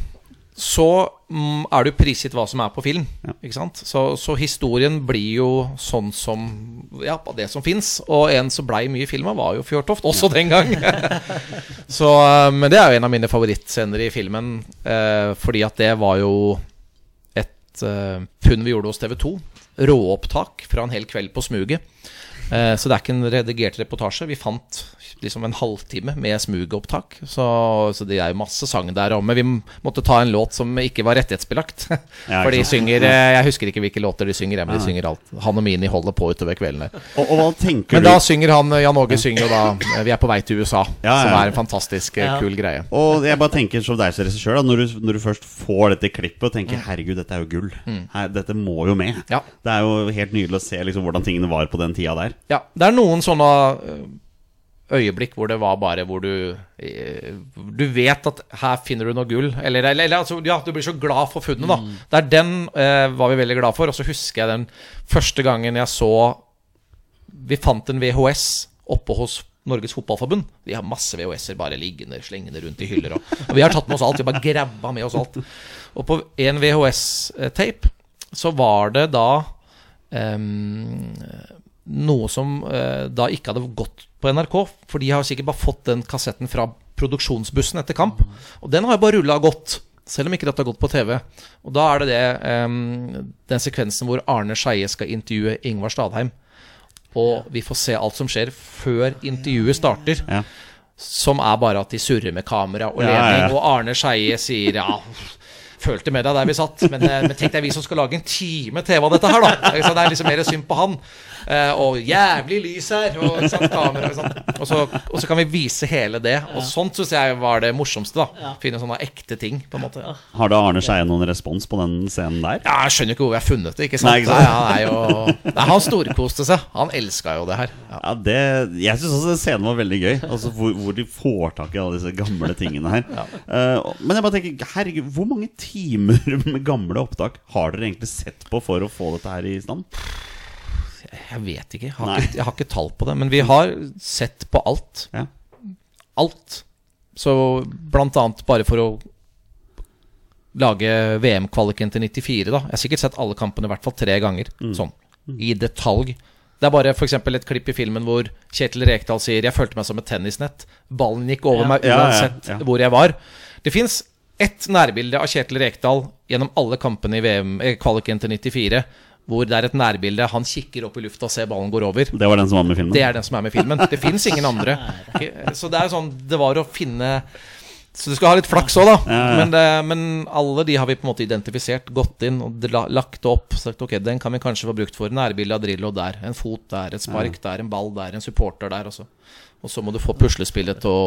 så mm, er du prisgitt hva som er på film. Ikke sant? Så, så historien blir jo sånn som Ja, på det som fins. Og en som blei mye i filmen, var jo Fjørtoft, også den gang. så, eh, men det er jo en av mine favorittscener i filmen, eh, fordi at det var jo et eh, funn vi gjorde hos TV2. Råopptak fra en hel kveld på smuget. Eh, så det er ikke en redigert reportasje. Vi fant liksom en halvtime med smugopptak. Så, så det er jo masse sang der òg. Men vi måtte ta en låt som ikke var rettighetsbelagt. Ja, For de synger eh, Jeg husker ikke hvilke låter de synger, men de synger alt. Han og Mini holder på utover kveldene. Og, og hva tenker Men du da synger han Jan Åge synger jo da eh, 'Vi er på vei til USA', Ja, ja. som er en fantastisk eh, Ja. kul greie. Og jeg bare tenker som deg som regissør, da, når du, når du først får dette klippet og tenker 'herregud, dette er jo gull', Her, dette må jo med. Ja. Det er jo helt nydelig å se liksom, hvordan tingene var på den tida der. Ja, det er noen sånne eh, øyeblikk hvor det var bare hvor du eh, Du vet at her finner du noe gull. Eller, eller, eller altså, ja, du blir så glad for funnet, da. Det er den eh, var vi veldig glad for. Og så husker jeg den første gangen jeg så Vi fant en VHS oppe hos Norges Fotballforbund. Vi har masse VHS-er bare liggende, slengende rundt i hyller. Og, og vi har tatt med oss alt. Vi bare grabba med oss alt. Og på en VHS-tape så var det da um, noe som uh, da ikke hadde gått på NRK. For de har sikkert bare fått den kassetten fra produksjonsbussen etter kamp. Og den har jo bare rulla godt. Selv om ikke dette har gått på TV. Og da er det det um, den sekvensen hvor Arne Skeie skal intervjue Ingvar Stadheim. Og vi får se alt som skjer før intervjuet starter. Ja. Som er bare at de surrer med kamera og Ja, ja, ledning. ja. Og Arne Skeie sier ja Følte med deg der vi satt, men, eh, men tenk deg vi som skal lage en time TV av dette her, da. Det er liksom mer synd på han. Eh, og jævlig lys her, og sant, kamera. Og, så, og så kan vi vise hele det. Og sånt syns jeg var det morsomste. da Finne sånne ekte ting, på en måte. Ja, Har da Arne Skeie noen respons på den scenen der? Ja, Jeg skjønner ikke hvor vi har funnet det. Ikke sant? Nei, ikke sant? Nei, han, er jo, nei, han storkoste seg. Han elska jo det her. Ja. Ja, det, Jeg syns også den scenen var veldig gøy. Altså hvor, hvor de får tak i alle disse gamle tingene her. Eh, men jeg bare tenker, herregud, hvor mange timer med gamle opptak har dere egentlig sett på for å få dette her i stand? Jeg vet ikke. Jeg har ikke, jeg har ikke tall på det. Men vi har sett på alt. Ja. Alt. Så blant annet bare for å lage VM-kvaliken til 94, da. Jeg har sikkert sett alle kampene i hvert fall tre ganger. Mm. Sånn. I detalj. Det er bare eksempel et klipp i filmen hvor Kjetil Rekdal sier 'Jeg følte meg som et tennisnett'. Ballen gikk over Ja. meg Ja, ja, uansett ja. hvor jeg var. Det fins ett nærbilde av Kjetil Rekdal gjennom alle kampene i VM-kvaliken til 94, hvor det er et nærbilde. Han kikker opp i lufta og ser ballen går over. Det var den som var med filmen? Det er den som er med filmen. Det fins ingen andre. Så det er sånn Det var å finne Så du skal ha litt flaks òg, da. Ja, ja. Men, det, men alle de har vi på en måte identifisert, gått inn og lagt opp. Sagt ok, den kan vi kanskje få brukt for. Nærbilde av Drillo der. En fot der, et spark der, en ball der, en supporter der. også. og så må du få puslespillet til å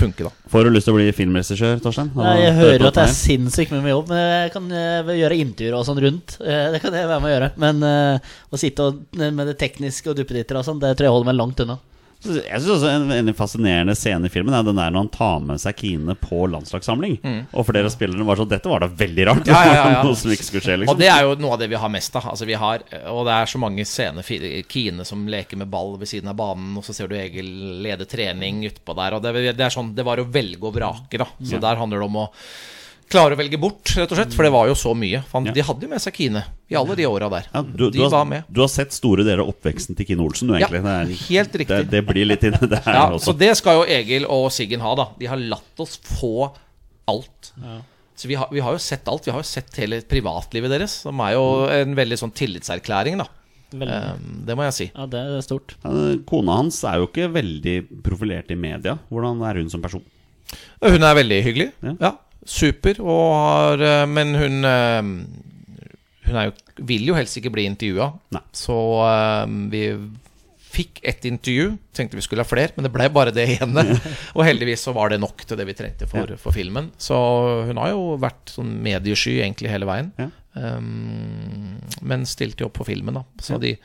funke, da. Får du lyst til å bli filmregissør, Torstein? Nei, jeg hører at det er sinnssykt mye jobb, men jeg kan eh, gjøre intervjuer og sånn rundt. Eh, Det kan jeg være med å gjøre. Men eh, å sitte og, med det tekniske og duppeditter og sånn, det tror jeg holder meg langt unna. Jeg synes også en, en fascinerende scene i filmen er den der når han tar med seg Kine på landslagssamling. Og flere av spillerne var sånn Dette var da veldig rart. Mm. Ja, ja, ja. Noe som ikke skulle skje, Og liksom. det er jo noe av det vi har mest av. Altså vi har, og det er så mange scener. Kine som leker med ball ved siden av banen, og så ser du Egil lede trening utpå der. Og det, det er sånn, det var å velge og vrake, da. Så der handler det om å klare å velge bort, rett og slett. For det var jo så mye. For han, Ja. De hadde jo med seg Kine i alle de åra der. Ja, du, de du, har, med. du har sett store deler av oppveksten til Kine Olsen, du, Ja, egentlig. det er, helt riktig. Det, det blir litt inni det her Ja, også. så det skal jo Egil og Siggen ha, da. De har latt oss få alt. Så vi har, vi har jo sett alt. Vi har jo sett hele privatlivet deres, som er jo en veldig sånn tillitserklæring, da. Um, det må jeg si. Ja, det er stort. Kona hans er jo ikke veldig profilert i media. Hvordan er hun som person? Hun er veldig hyggelig. Ja. Super. Har, eh, men hun eh, Hun jo, vil jo helst ikke bli intervjua. Så eh, vi fikk ett intervju. Tenkte vi skulle ha flere, men det ble bare det ene. og heldigvis så var det nok til det vi trengte for, for filmen. Så hun har jo vært sånn mediesky egentlig hele veien. Ja. Um, men stilte jo opp på filmen, da. Så de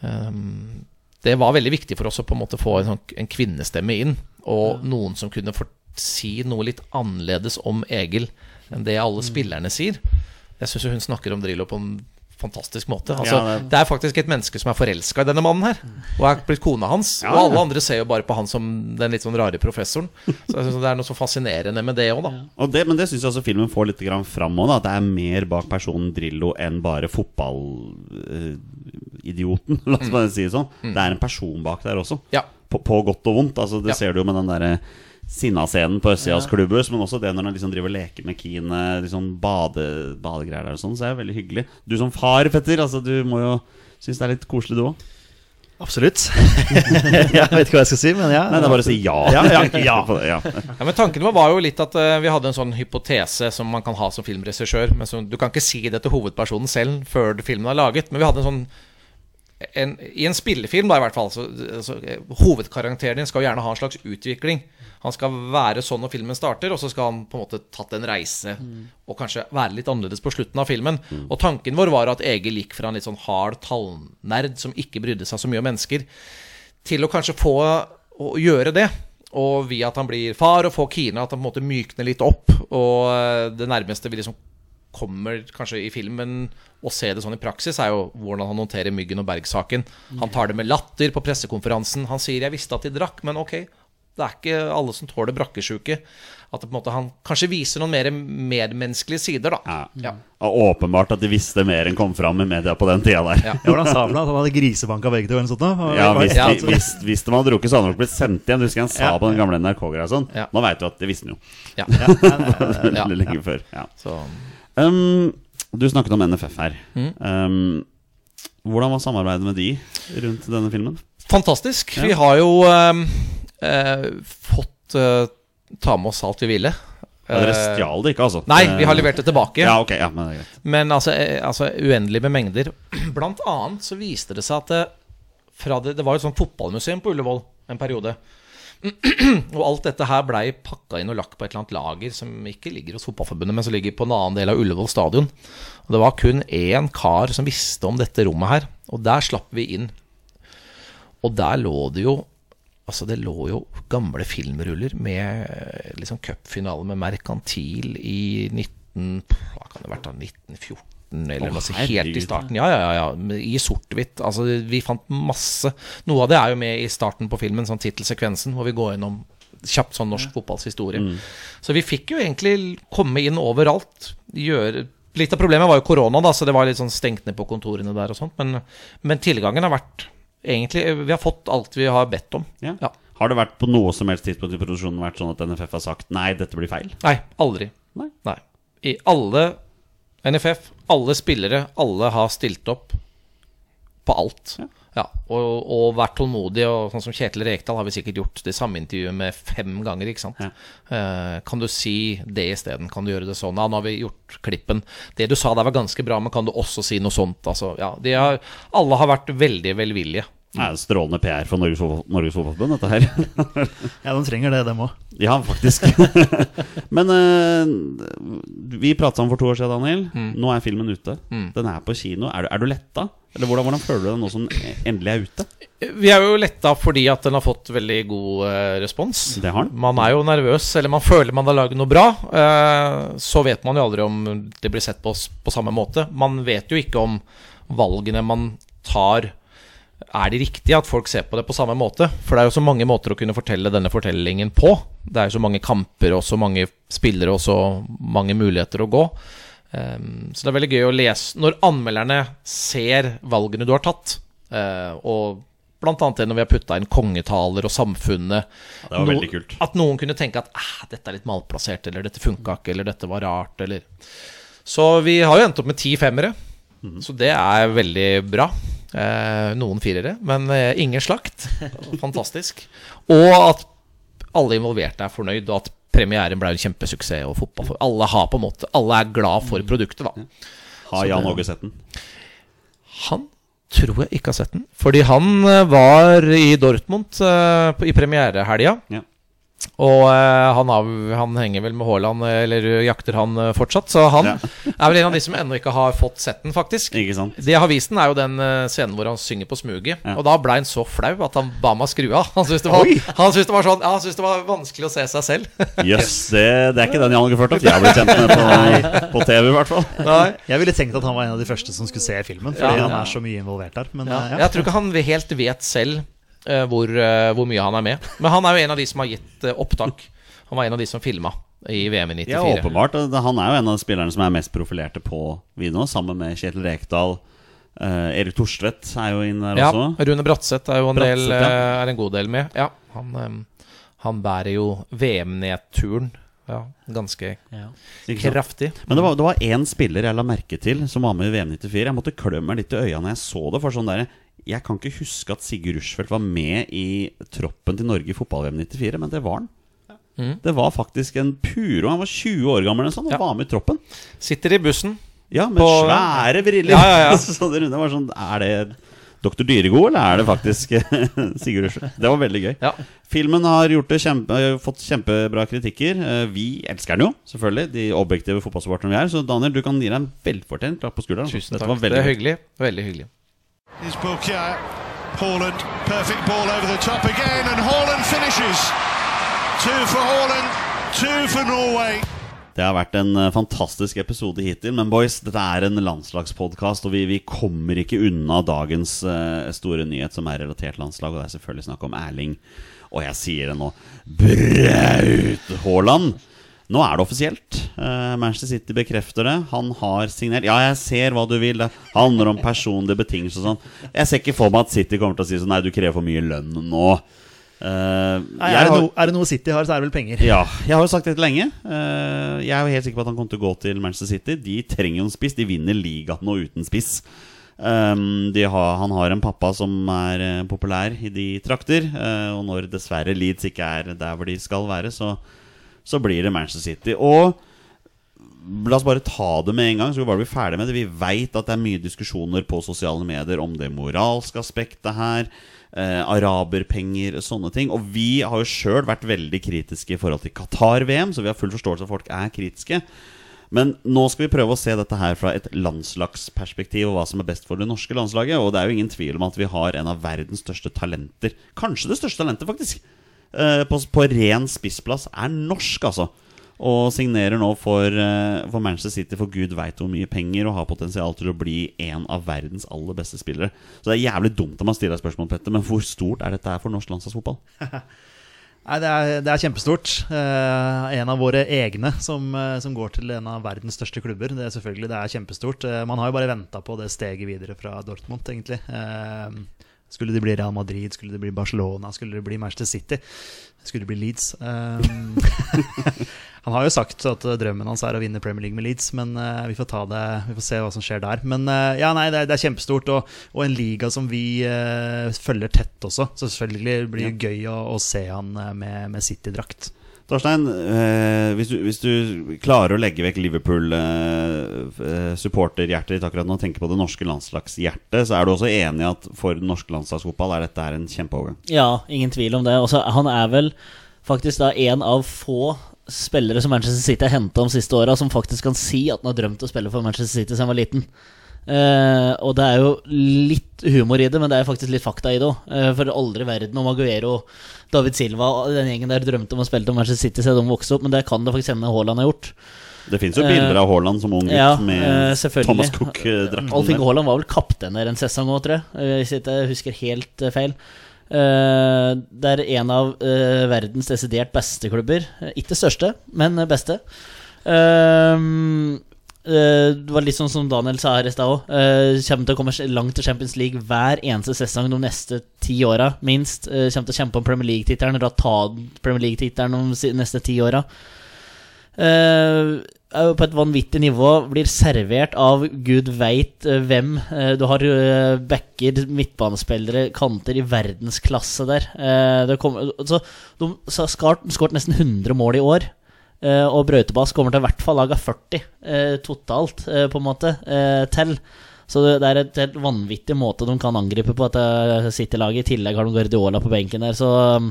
um, Det var veldig viktig for oss å på en måte få en, sånn, en kvinnestemme inn. Og noen som kunne for, si noe litt annerledes om Egil enn det alle spillerne sier. Jeg syns hun snakker om Drillo på en fantastisk måte. Altså, Ja, det- det er faktisk et menneske som er forelska i denne mannen her. Og er blitt kona hans. Ja, Og alle andre ser jo bare på han som den litt sånn rare professoren. Så jeg synes det er noe så fascinerende med det òg, da. Og det, men det syns jeg også filmen får litt fram òg, at det er mer bak personen Drillo enn bare fotballidioten. la oss bare si det sånn. Det er en person bak der også. Ja. På, på godt og vondt. Altså, det Ja. ser du jo med den derre Sinnascenen på Østias klubbhus, men også det når han liksom driver og leker med Kine, liksom bade, badegreier der og sånn, så er det veldig hyggelig. Du som far, Petter, altså du må jo synes det er litt koselig, du òg. Absolutt. jeg vet ikke hva jeg skal si, men ja. Nei, det er bare å si ja. Ja, ja, ja. Ja. Ja, men Tanken vår var jo litt at uh, vi hadde en sånn hypotese som man kan ha som filmregissør. Men som, du kan ikke si det til hovedpersonen selv før filmen er laget. Men vi hadde en sånn en, I en spillefilm, da i hvert fall, så, så hovedkarakteren din skal jo gjerne ha en slags utvikling. Han skal være sånn når filmen starter, og så skal han på en måte tatt en reise. Og kanskje være litt annerledes på slutten av filmen. Og tanken vår var at Egil gikk fra en litt sånn hard tallnerd som ikke brydde seg så mye om mennesker, til å kanskje få å gjøre det. Og via at han blir far og får Kina, at han på en måte mykner litt opp. Og eh, det nærmeste vi liksom kommer kanskje i filmen å se det sånn i praksis, er jo hvordan han håndterer Myggen og Berg-saken. Han tar det med latter på pressekonferansen. Han sier 'jeg visste at de drakk', men ok, det er ikke alle som tåler brakkesjuke. At det på en måte han kanskje viser noen mer medmenneskelige sider, da. Ja. Ja. Og åpenbart at de visste mer enn kom fram i media på den tida der. Ja. Hvordan sa han det? At han hadde grisebanka begge to? sånt? Ja, hvis, Ja. de, hvis, hvis de hadde drukket, så hadde han nok blitt sendt igjen. Husker jeg han sa Ja. på den gamle NRK-greia sånn. Ja. Nå veit du at det visste han jo Ja. lenge før. Ja. Så Um, du snakket om NFF her. Mm. Um, hvordan var samarbeidet med de rundt denne filmen? fantastisk. Ja. Vi har jo eh, eh, fått eh, ta med oss alt vi ville. Ja, dere Eh, stjal det ikke, altså? Nei, Eh, vi har levert det tilbake. Ja, okay, ja, men. Men altså, eh, altså uendelig med mengder. Blant annet så viste det seg at det, fra det, det var et sånt fotballmuseum på Ullevål en periode. Og alt dette her blei pakka inn og lagt på et eller annet lager som ikke ligger hos Fotballforbundet, men som ligger på en annen del av Ullevål stadion. Og det var kun én kar som visste om dette rommet her, og der slapp vi inn. Og der lå det jo Altså Det lå jo gamle filmruller med eh, liksom cupfinale med Merkantil i 19... Hva kan det ha vært da? 1914 eller Å, noe sånt. Helt i starten. Ja, ja, ja, ja. I sort-hvitt. Altså, vi fant masse. Noe av det er jo med i starten på filmen, sånn tittelsekvensen, hvor vi går gjennom kjapt sånn norsk fotballs historie. Så vi fikk jo egentlig komme inn overalt. Gjøre Litt av problemet var jo korona, da, så det var litt sånn stengt ned på kontorene der og sånt. Men, men tilgangen har vært egentlig Vi har fått alt vi har bedt om. Ja. Ja. Har det vært på noe som helst tidspunkt i produksjonen vært sånn at NFF har sagt nei, dette blir feil? Nei, aldri. Nei. Nei. I alle NFF, alle spillere, alle har stilt opp på alt. Ja. Ja. og, og vært tålmodige. Og sånn som Kjetil Rekdal har vi sikkert gjort det samme intervjuet med fem ganger. ikke sant? Ja. Eh, kan du si det isteden? Kan du gjøre det sånn? Ja, nå har vi gjort klippen. Det du sa der var ganske bra, men kan du også si noe sånt? Altså, ja, de har, alle har vært veldig velvillige. Det er strålende PR for Norges, Norges Fotballforbund, dette her. Ja, de trenger det, dem òg. ja, faktisk. Men uh, vi pratet sammen for to år siden, Daniel. Mm. Nå er filmen ute. Den er på kino. Er du, er du letta? Eller hvordan, hvordan føler du deg nå som endelig er ute? Vi er jo letta fordi at den har fått veldig god uh, respons. Det har den. Man er jo nervøs, eller man føler man har laget noe bra. Uh, så vet man jo aldri om det blir sett på oss på samme måte. Man vet jo ikke om valgene man tar, er det riktig at folk ser på det på samme måte. For det er jo så mange måter å kunne fortelle denne fortellingen på. Det er jo så mange kamper og så mange spillere og så mange muligheter å gå. Um, så det er veldig gøy å lese når anmelderne ser valgene du har tatt. eh, og blant annet det når vi har putta inn kongetaler og samfunnet. det var veldig kult. At noen kunne tenke at ah, dette er litt malplassert, eller dette funka ikke, eller dette var rart, eller Så vi har jo endt opp med ti femmere. Så det er veldig bra. Eh, noen firere, men eh, ingen slakt. Fantastisk. Og at alle involverte er fornøyd, og at premieren ble en kjempesuksess. Og fotball Alle har på en måte Alle er glad for produktet, da. Har Jan Åge sett den? Han tror jeg ikke har sett den. Fordi han eh, var i Dortmund i premierehelga. Ja. Og eh, han, har, han henger vel med Haaland, eh, eller jakter han eh, fortsatt. Så han Ja. er vel en av de som ennå ikke har fått sett den, faktisk. Ikke sant? Det jeg har vist den, er jo den scenen hvor han synger på smuget. Ja. Og da ble han så flau at han ba meg skru av. Han syntes det, var- det, var sånn, ja, han syntes det var vanskelig å se seg selv. Jøss, det, det er ikke den Jan Åge ført at jeg ble kjent med på, på TV, i hvert fall. Nei. Jeg ville tenkt at han var en av de første som skulle se filmen, fordi Ja. han er så mye involvert der. Men Ja. ja. Jeg tror ikke han helt vet selv hvor, eh, hvor mye han er med. Men han er jo en av de som har gitt eh, opptak. Han var en av de som filma i VM i 94. Ja, åpenbart. Han er jo en av spillerne som er mest profilerte på Vino, sammen med Kjetil Rekdal. Uh, Erik Thorstvedt er jo inne der Ja, også. Rune Bratseth er jo en, del, Bratseth, ja. eh, er en god del med. Ja, han, um, han bærer jo VM-nedturen ja, ganske Ja. Kraftig. Men det var, det var én spiller jeg la merke til som var med i VM 94. Jeg måtte klø meg litt i øya når jeg så det. For sånn der, Jeg kan ikke huske at Sigurd Rushfeldt var med i troppen til Norge i fotball-VM 94, men det var han. Det var faktisk en puro. Han var 20 år gammel eller sånn, og Ja. var med i troppen. Sitter i bussen. Ja, med På- svære briller. Ja, ja, ja. så det var sånn Er det Dr. Dyregod, eller er det faktisk Sigurd Rushfeldt? Det var veldig gøy. Ja. Filmen har gjort det kjempe, fått kjempebra kritikker. Eh, Vi elsker den jo, selvfølgelig. De objektive fotballsupporterne vi er. Så Daniel, du kan gi deg en velfortjent klapp på skulderen. Tusen takk. Det, var Det veldig er hyggelig. Veldig hyggelig. Here's Bulkier. Haaland, perfect ball over the top again, and Haaland finishes. Two for Haaland, two for Norway. Det har vært en eh, fantastisk episode hittil, men boys, dette er en landslagspodkast, og vi, vi kommer ikke unna dagens uh, store nyhet som er relatert landslag, og det er selvfølgelig snakk om Erling. Og jeg sier det nå Braut Haaland! Nå er det offisielt. Uh, Manchester City bekrefter det. Han har signert. Ja, jeg ser hva du vil. Det handler om personlige betingelser og sånn. Jeg ser ikke for meg at City kommer til å si sånn Nei, du krever for mye lønn nå. Uh, Nei, er, det no, er det noe City har, så er det vel penger. ja, jeg har jo sagt dette lenge. Uh, Jeg er jo helt sikker på at han kommer til å gå til Manchester City. De trenger jo en spiss. De vinner ligaen nå uten spiss. Um, de har, han har en pappa som er populær i de trakter. og når dessverre Leeds ikke er der hvor de skal være, så, så blir det Manchester City. Og La oss bare ta det med en gang, så vi bare blir ferdig med det. Vi veit at det er mye diskusjoner på sosiale medier om det moralske aspektet her. Eh, araberpenger, sånne ting. Og vi har jo sjøl vært veldig kritiske i forhold til Qatar-VM, så vi har full forståelse av at folk er kritiske. Men nå skal vi prøve å se dette her fra et landslagsperspektiv, og hva som er best for det norske landslaget. Og det er jo ingen tvil om at vi har en av verdens største talenter. Kanskje det største talentet, faktisk. Eh, På, på ren spissplass er norsk, altså. Og signerer nå for, eh, for Manchester City for gud veit hvor mye penger, og har potensial til å bli en av verdens aller beste spillere. Så det er jævlig dumt om man stiller spørsmål, Petter, men hvor stort er dette for norsk landslagsfotball? Nei, det er, det er kjempestort. Eh, en av våre egne som, eh, som går til en av verdens største klubber. Det er selvfølgelig det er kjempestort. Eh, man har jo bare venta på det steget videre fra Dortmund, egentlig. Eh, skulle det bli Real Madrid, skulle det bli Barcelona, skulle det bli Manchester City? Skulle det bli Leeds? Eh, han har jo sagt at eh, drømmen hans er å vinne Premier League med Leeds, men eh, vi får ta det Vi får se hva som skjer der. Men eh, ja, nei, det er, det er kjempestort, og, og en liga som vi følger tett også. Så selvfølgelig blir det gøy å, å se han med, med City-drakt. Torstein, eh, hvis, hvis du klarer å legge vekk Liverpool-supporterhjertet ditt akkurat nå og tenker på det norske landslagshjertet, så er du også enig i at for norsk landslagsfotball er dette her en kjempeovergang? Ja, ingen tvil om det. Også, han er vel faktisk da en av få spillere som Manchester City har henta om siste åra, som faktisk kan si at han har drømt å spille for Manchester City siden han var liten. Eh, og det er jo litt humor i det, men det er faktisk litt fakta i det òg. for aldri i verden om Aguero, David Silva og den gjengen der drømte om å spille til Manchester City siden de vokste opp, men det kan det faktisk hende Haaland har gjort. Det fins jo bilder av Haaland som ung gutt ja, med eh. Thomas Cook-drakten. Alf Inge Haaland var vel kaptein der en sesong òg, tror jeg. eh, Hvis jeg ikke husker helt eh, feil. Eh, det er en av eh, verdens desidert beste klubber. Eh, Ikke største, men eh, beste. Eh, eh, det var litt sånn som Daniel sa her i stad òg. kommer til å komme langt til Champions League hver eneste sesong de neste ti åra, minst. Eh, kommer til å kjempe om Premier League-tittelen, eller ta Premier League-tittelen de neste ti åra. Eh, på et vanvittig nivå. Blir servert av gud veit eh, hvem. Eh, du har eh, backer, midtbanespillere, kanter i verdensklasse der. Eh, det kommer- så, de har skart- skåret nesten 100 mål i år. Eh, og Brautebass kommer til i hvert fall laga 40 eh, totalt, eh, på en måte, til. Så det, er et helt vanvittig måte de kan angripe på dette City-laget. I tillegg har de Guardiola på benken der, så um,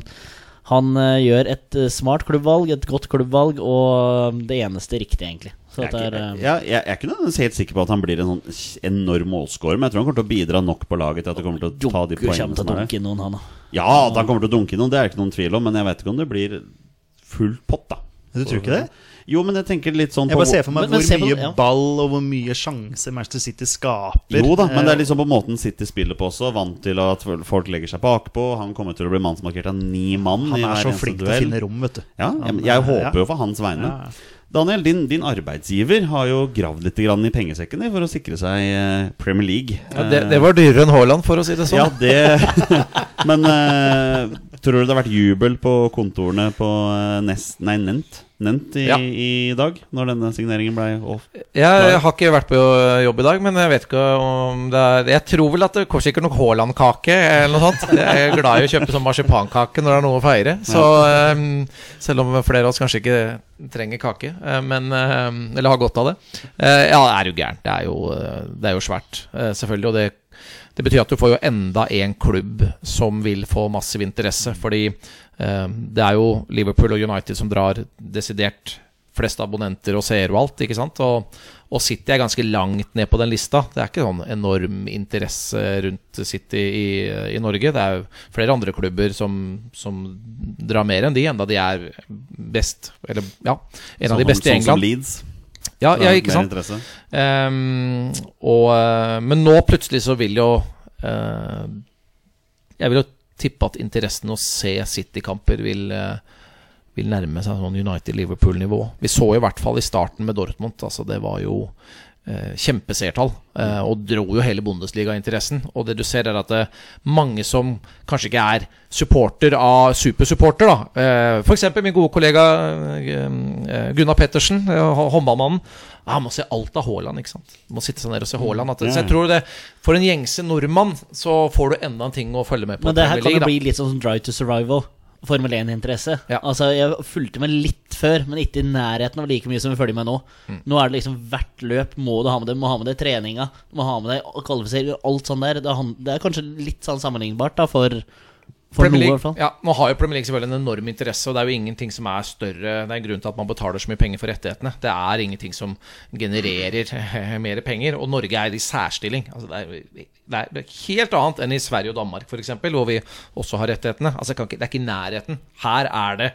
han gjør et smart klubbvalg, et godt klubbvalg, og um, det eneste riktige, egentlig. Så Jeg er, ikke, jeg, jeg, jeg er ikke nødvendigvis helt sikker på at han blir en sånn enorm målscorer, men jeg tror han kommer til å bidra nok på laget til at det kommer til å ta de poengene som er der. dunke noen, han. Ja, at han kommer til å dunke inn noen, det er det ikke noen tvil om, men jeg vet ikke om det blir full pott, da. Du tror ikke det? Jo, men jeg tenker litt sånn Jeg bare ser for meg Men- men hvor på- mye ja. ball og hvor mye sjanser Manchester City skaper. Jo da, men det er Eh, liksom på måten City spiller på også. Vant til at folk legger seg bakpå. Han kommer til å bli mannsmarkert av ni mann Han er så flink til å finne rom, vet du. Ja, jeg, jeg håper jo for hans vegne. Daniel, din, din arbeidsgiver har jo gravd litt grann i pengesekken din for å sikre seg eh, Premier League. Ja, det, det var dyrere enn Haaland, for å si det sånn. Ja, det Men eh, Tror du det har vært jubel på kontorene på eh, Nest, nei, Nent, Nent i, Ja. i dag? Når denne signeringen ble off? Jeg har ikke vært på jobb i dag, men jeg vet ikke om det er Jeg tror vel at det kommer sikkert noe Haaland-kake eller noe sånt. Jeg er glad i å kjøpe sånn marsipankake når det er noe å feire. Så eh, selv om flere av oss kanskje ikke trenger kake, eh, men eh, Eller har godt av det. Eh, ja, det er jo gærent. Det det er jo svært, selvfølgelig. Og det, det betyr at du får jo enda en klubb som vil få massiv interesse. Fordi eh, det er jo Liverpool og United som drar desidert flest abonnenter og seere og alt, ikke sant? Og, og City er ganske langt ned på den lista. Det er ikke sånn enorm interesse rundt City i, i Norge. Det er jo flere andre klubber som, som drar mer enn de, enda de er best. Eller ja, en av de beste i sånn som England. Leeds. Ja, ja, ikke sant? Ehm, og, eh, men nå plutselig så vil jo uh, Jeg vil jo tippe at interessen å se City-kamper vil, uh, vil nærme seg sånn United-Liverpool-nivå. Vi så i hvert fall i starten med Dortmund. Altså det var jo kjempeseertall. Eh, og dro jo hele Bundesliga-interessen. Og det du ser, er at det er mange som kanskje ikke er supporter av supersupporter, da. Eh, F.eks. min gode kollega eh, eh, Gunnar Pettersen, eh, hå- håndballmannen. Han må se alt av Haaland, ikke sant. Han Må sitte seg ned og se Haaland. Så jeg tror det For en gjengse nordmann så får du enda en ting å følge med på. Men det her kan jo bli litt sånn Drive to Survival. Formel 1-interesse. Ja. Altså, Jeg fulgte med litt før, men ikke i nærheten av like mye som vi følger med nå. Mm. Nå er det liksom hvert løp må du ha med det. Må ha med deg treninga, må ha med deg kvalifisering, alt sånt der. Det er, det er kanskje litt sånn sammenlignbart da for, for Premier noe, i hvert fall. ja, Nå har jo Premier League selvfølgelig en enorm interesse, og det er jo ingenting som er større Det er en grunn til at man betaler så mye penger for rettighetene. Det er ingenting som genererer mer penger, og Norge er i særstilling. Altså, det, er, det er helt annet enn i Sverige og Danmark, f.eks., hvor vi også har rettighetene. Altså, ikke, det er ikke i nærheten. Her er det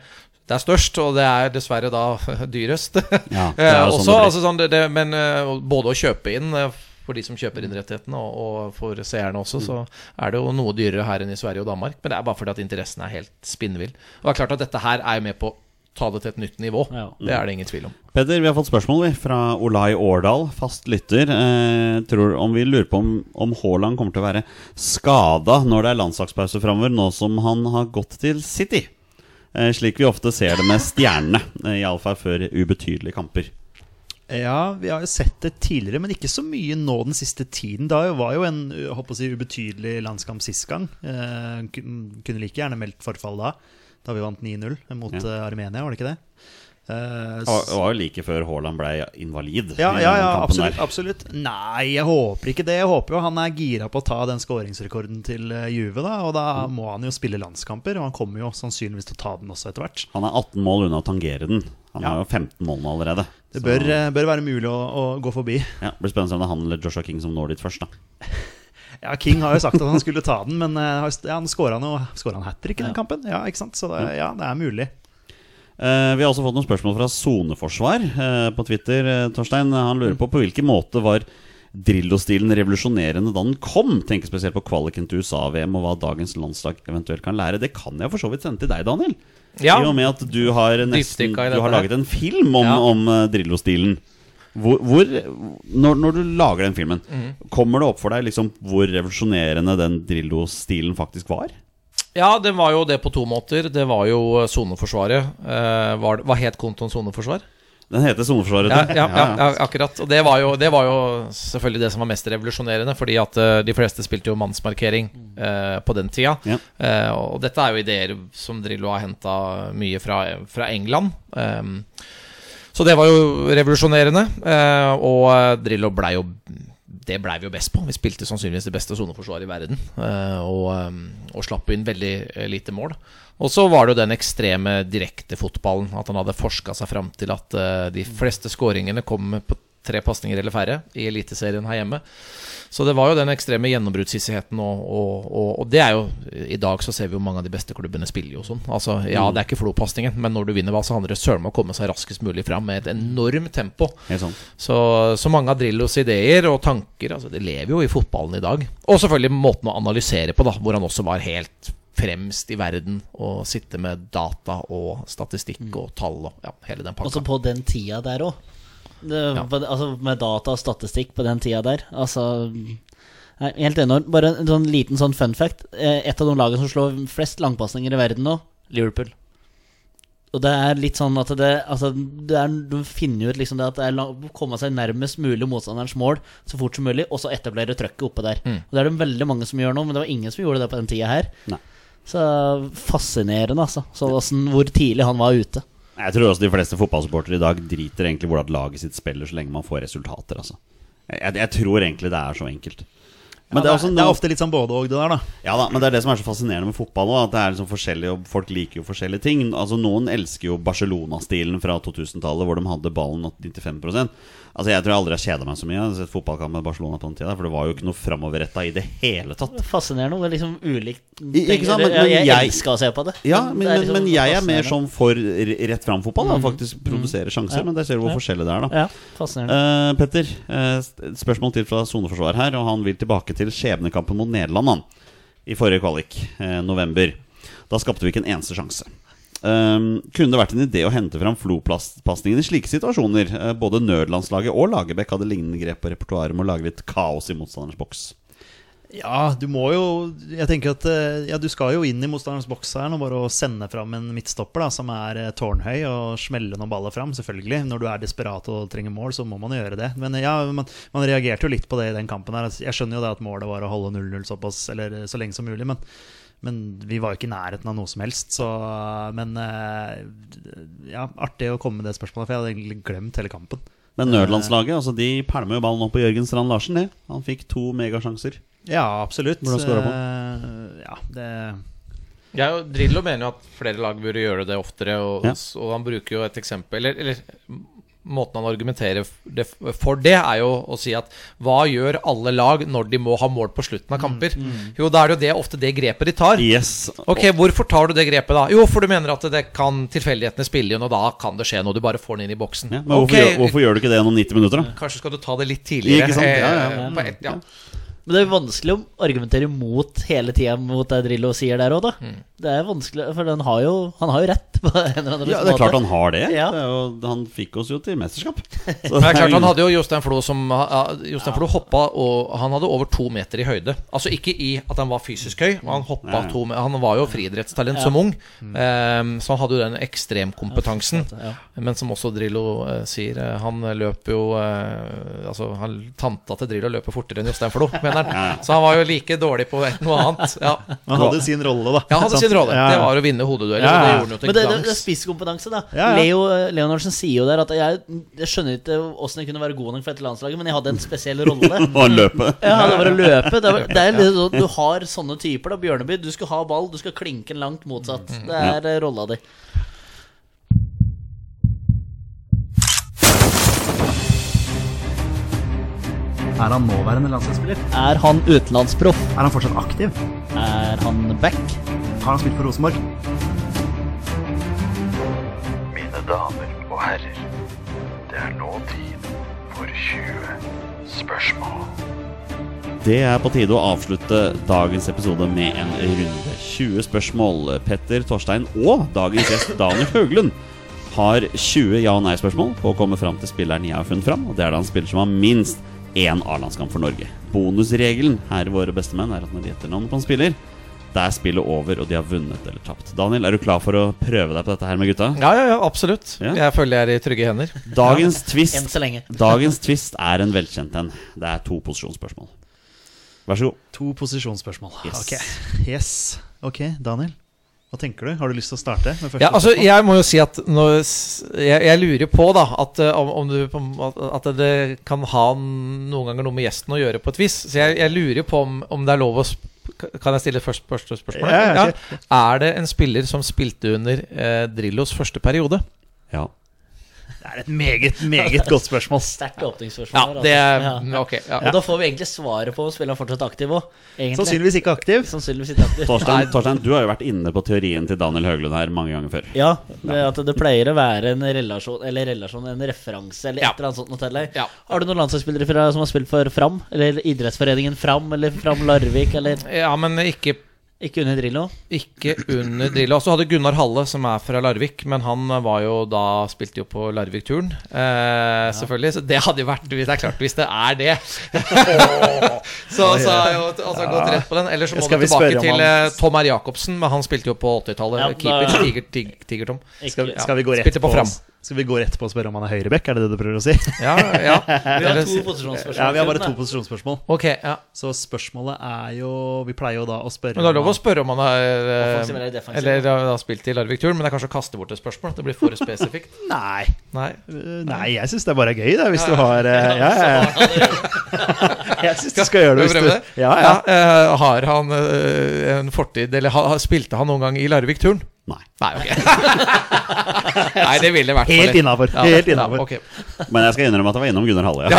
det er størst, og det er dessverre da dyrest. Ja, det er Eh, sånn også, det blir. altså, sånn, det, det, men eh, både å kjøpe inn eh, for de som kjøper inn rettighetene, og, og for seerne også, så er det jo noe dyrere her enn i Sverige og Danmark. Men det er bare fordi at interessen er helt spinnvill. Og det er klart at dette her er jo med på ta det til et nytt nivå. Ja. Det er det ingen tvil om. Peder, vi har fått spørsmål fra Olai Årdal, fast lytter. Eh, tror om Vi lurer på om, om Haaland kommer til å være skada når det er landslagspause framover, nå som han har gått til City. Eh, slik vi ofte ser det med stjernene, eh, iallfall før ubetydelige kamper. Ja, vi har jo sett det tidligere, men ikke så mye nå den siste tiden. Det var jo en håper å si, ubetydelig landskamp sist gang. Eh, kunne like gjerne meldt forfall da, da vi vant 9-0 mot Ja. eh, Armenia, var det ikke det? Eh, Det var- jo like før Haaland ble invalid. ja, ja, ja absolutt, absolutt. Nei, jeg håper ikke det. Jeg håper jo han er gira på å ta den skåringsrekorden til eh, Juve, da. Og da må han jo spille landskamper, og han kommer jo sannsynligvis til å ta den også etter hvert. Han er 18 mål unna å tangere den. Han Ja. har jo 15 mål allerede. Det bør, eh, bør være mulig å, å gå forbi. ja, det blir spennende om det er han eller Joshua King som når dit først. da Ja, King har jo sagt at han skulle ta den, men ja, han skåra han hat trick i den kampen. Ja, ikke sant? Så det, ja, det er mulig. Eh, vi har også fått noen spørsmål fra Soneforsvar eh, på Twitter. Eh, Torstein, Han lurer på på hvilken måte var Drillo-stilen revolusjonerende da den kom? Tenker spesielt på kvaliken til USA-VM og hva dagens landslag eventuelt kan lære. Det kan jeg for så vidt sende til deg, Daniel. Ja. I og med at du har, nesten, du har laget en film om, Ja. om Drillo-stilen. Hvor, hvor, når, når du lager den filmen, mm. kommer det opp for deg liksom hvor revolusjonerende den Drillo-stilen faktisk var? Ja, det var jo det på to måter. Det var jo eh, soneforsvaret. Eh, var hva het kontoen soneforsvar? Den heter Soneforsvaret. Ja, ja, ja, ja, akkurat. Og det var, jo, det var jo selvfølgelig det som var mest revolusjonerende, fordi at eh, de fleste spilte jo mannsmarkering eh, på den tida. Eh, og dette er jo ideer som Drillo har henta mye fra, fra England. Um, så det var jo revolusjonerende. eh, og Drillo blei jo det blei vi jo best på. Vi spilte sannsynligvis det beste soneforsvaret i verden. eh, og, eh, og slapp inn veldig eh, lite mål. Og så var det jo den ekstreme direkte fotballen. At han hadde forska seg fram til at eh, de fleste skåringene kom på tre pasninger eller færre i Eliteserien her hjemme. Så det var jo den ekstreme gjennombruddshissigheten, og, og, og, og det er jo I dag så ser vi jo mange av de beste klubbene spiller jo sånn. Altså, ja, det er ikke flopasningen, men når du vinner, hva, så handler det søren meg å komme seg raskest mulig fram med et enormt tempo. Sånn. Så, så mange av Drillos ideer og tanker altså, Det lever jo i fotballen i dag. Og selvfølgelig måten å analysere på, da hvor han også var helt fremst i verden og sitte med data og statistikk og tall og ja, hele den pakka. Også på den tida der òg. Altså med data og statistikk på den tida der. Altså Nei, helt enormt. Bare en sånn liten sånn fun fact. Eh, Et av de lagene som slår flest langpasninger i verden nå, Liverpool. Og det er litt sånn at det, altså, det er, Du finner jo ut liksom det at det er å komme seg nærmest mulig motstanderens mål så fort som mulig, og så etablere trøkket oppe der. Og Det er det veldig mange som gjør nå, men det var ingen som gjorde det på den tida her. Nei. Så fascinerende, altså. Så hvordan, hvor tidlig han var ute. Jeg tror også de fleste fotballsupportere i dag driter egentlig hvordan laget sitt spiller, så lenge man får resultater. Altså. Jeg, jeg tror egentlig det er så enkelt. Men det er også det er ofte litt sånn både og, det der, da. Ja da, men det er det som er så fascinerende med fotball òg. At det er liksom forskjellig, og folk liker jo forskjellige ting. Altså Noen elsker jo Barcelona-stilen fra 2000-tallet, hvor de hadde ballen 95% Altså Jeg tror jeg aldri har kjeda meg så mye. Jeg har sett fotballkamp med Barcelona på den tida, for det var jo ikke noe framoverretta i det hele tatt. Fascinerende er liksom ulikt I- ikke sant, men- jeg, jeg, jeg- elsker å se på det. Ja, men, det liksom men jeg er mer sånn for rett fram-fotball. Da, faktisk produsere sjanser. Ja. Men der ser du hvor Ja. forskjellig det er, da. Ja, fascinerende. uh, Petter, uh, spørsmål til fra soneforsvar her. Og han vil tilbake til skjebnekampen mot Nederland han, i forrige kvalik, eh, november. Da skapte vi ikke en eneste sjanse. Um, kunne det vært en idé å hente fram Flo-pasningen i slike situasjoner? Eh, både nødlandslaget og Lagerbäck hadde lignende grep på repertoaret med å lage litt kaos i motstanderens boks. Ja, du må jo Jeg tenker at eh, Ja, du skal jo inn i motstanderens boks her nå, bare å sende fram en midtstopper da som er eh, tårnhøy, og smelle noen baller fram, selvfølgelig. Når du er desperat og trenger mål, så må man jo gjøre det. Men eh, ja, man, man reagerte jo litt på det i den kampen her. Altså, Jeg skjønner jo det at målet var å holde 0-0 såpass, eller så lenge som mulig, men men vi var jo ikke i nærheten av noe som helst. Så, men ja, artig å komme med det spørsmålet, for jeg hadde egentlig glemt hele kampen. Men nødlandslaget altså de pælmer jo ballen opp på Jørgen Strand Larsen. Det. Han fikk to megasjanser. Ja, absolutt. Hvordan scoret på? Eh, Ja, det Jeg og Drillo mener jo at flere lag burde gjøre det oftere, og, Ja. og han bruker jo et eksempel Eller, eller måten han argumenterer for det, er jo å si at hva gjør alle lag når de må ha mål på slutten av kamper? Jo, da er det jo det, ofte det grepet de tar. Yes. Ok, Hvorfor tar du det grepet, da? Jo, for du mener at det kan tilfeldighetene spille inn, og da kan det skje noe. Du bare får den inn i boksen. Ja, men hvorfor, Ok, gjør, hvorfor gjør du ikke det gjennom 90 minutter, da? Kanskje skal du ta det litt tidligere. Ikke sant? Ja, ja, eh, På et, ja. Men det er jo vanskelig å argumentere mot hele tida mot det Drillo sier der òg, da. Mm. Det er vanskelig, for den har jo, han har jo rett på en eller annen Ja, det er klart han har det. Ja. det er jo, han fikk oss jo til mesterskap. Så Men det er klart, Han hadde jo Jostein Flo som ja, Flo hoppa, og han hadde over to meter i høyde. Altså ikke i at han var fysisk høy, men han hoppa Ja, ja. to Han var jo friidrettstalent som ung, ehm, så han hadde jo den ekstremkompetansen. Ja. Men som også Drillo uh, sier, eh, han løper jo uh, Altså, han, tanta til Drillo løper fortere enn Jostein Flo, mener han. Så han var jo like dårlig på et- noe annet. Ja, Han hadde sin rolle, da. ja han hadde sin rolle. Ja, Det var å vinne hodedueller, Ja, det ja. gjorde han jo til Men det, det, det er spisskompetanse, da. Ja, ja. Leo Leonardsen sier jo der at jeg, jeg skjønner ikke åssen jeg kunne være god nok for dette landslaget, men jeg hadde en spesiell rolle. Bare løpe. Ja, det var å løpe. Det, var, det er litt sånn, Du har sånne typer, da. Bjørneby. Du skal ha ball, du skal klinke den langt motsatt. Mm. Det er eh, rolla di. Er han nåværende landslagsspiller? Er han utenlandsproff? Er han fortsatt aktiv? Er han back? Har han spilt for Rosenborg? Mine damer og herrer, det er nå tid for 20 spørsmål. Det er på tide å avslutte dagens episode med en runde 20 spørsmål. Petter, Torstein og dagens gjest Daniel Høglund har 20 ja- og nei-spørsmål på å komme fram til spilleren jeg har funnet fram. Og det er da en spiller som har minst én A-landskamp for Norge. Bonusregelen her i Våre bestemenn er at når de gjetter navnet på en spiller, da er spillet over, og de har vunnet eller tapt. Daniel, er du klar for å prøve deg på dette her med gutta? Ja, ja, ja, absolutt. Ja. Jeg føler jeg er i trygge hender. Dagens Enn twist så lenge. Dagens twist er en velkjent en. Det er to posisjonsspørsmål. Vær så god. To posisjonsspørsmål. Yes. Ok. Yes. Ok, Daniel. Hva tenker du? Har du lyst til å starte? med Ja, altså, jeg må jo si at når, jeg, jeg lurer på da at, eh, om, om du, at det kan ha noen ganger noe med gjesten å gjøre på et vis. Så jeg, jeg lurer på om, om det er lov å Kan jeg stille først første spørsmål? Ja, ja, Er det en spiller som spilte under eh, Drillos første periode? Ja. Det er et meget, meget godt spørsmål. Sterkt åpningsspørsmål. Ja, det er altså. Ja. Ok. Ja. Og da får vi egentlig svaret på om spilleren fortsatt er aktiv òg. Sannsynligvis ikke aktiv. Sannsynligvis ikke aktiv. Torstein, Torstein, du har jo vært inne på teorien til Daniel Høglund her mange ganger før. Ja, det at det pleier å være en relasjon, eller relasjon, en referanse, eller Ja. et eller annet sånt. noe. Ja. Har du noen landslagsspillere fra, som har spilt for Fram? Eller idrettsforeningen Fram? Eller Fram Larvik? Eller ja, men ikke Ikke under Drillo. Ikke under Drillo. Så hadde Gunnar Halle, som er fra Larvik, men han var jo da spilte jo på Larvik-turen. Eh, Selvfølgelig. Så det hadde jo vært Det er klart, hvis det er det Så, så har jeg jo altså, gått rett på den. Eller så må du tilbake til han- eh, Tom R. Jacobsen, men han spilte jo på 80-tallet. Ja, da- Keeper. Tiger, tig, Tiger-Tom. Skal, ja. skal, vi gå rett Spilte på, på fram. Skal vi gå rett på å spørre om han er høyreback? Er det det du prøver å si? Ja, ja. vi har to posisjonsspørsmål. Ja, Vi har bare to posisjonsspørsmål. Ok, ja. Så spørsmålet er jo Vi pleier jo da å spørre Men det er lov å spørre om han har eh, eller Eller har har spilt i Larvik-turen, men det er kanskje å kaste bort et spørsmål. At Det blir for spesifikt. Nei, Nei. nei jeg syns det er bare gøy, det, hvis du har øh, Ja, ja, ja. Jeg syns du skal gjøre det hvis du det? Ja, ja. eh, har han eh, en fortid Eller ha, spilte han noen gang i Larvik-turen? Nei. Nei, ok. Nei, det ville vært Helt innafor. Ja, Helt innafor. ok. Men jeg skal innrømme at jeg var innom Gunnar Halle. Ja.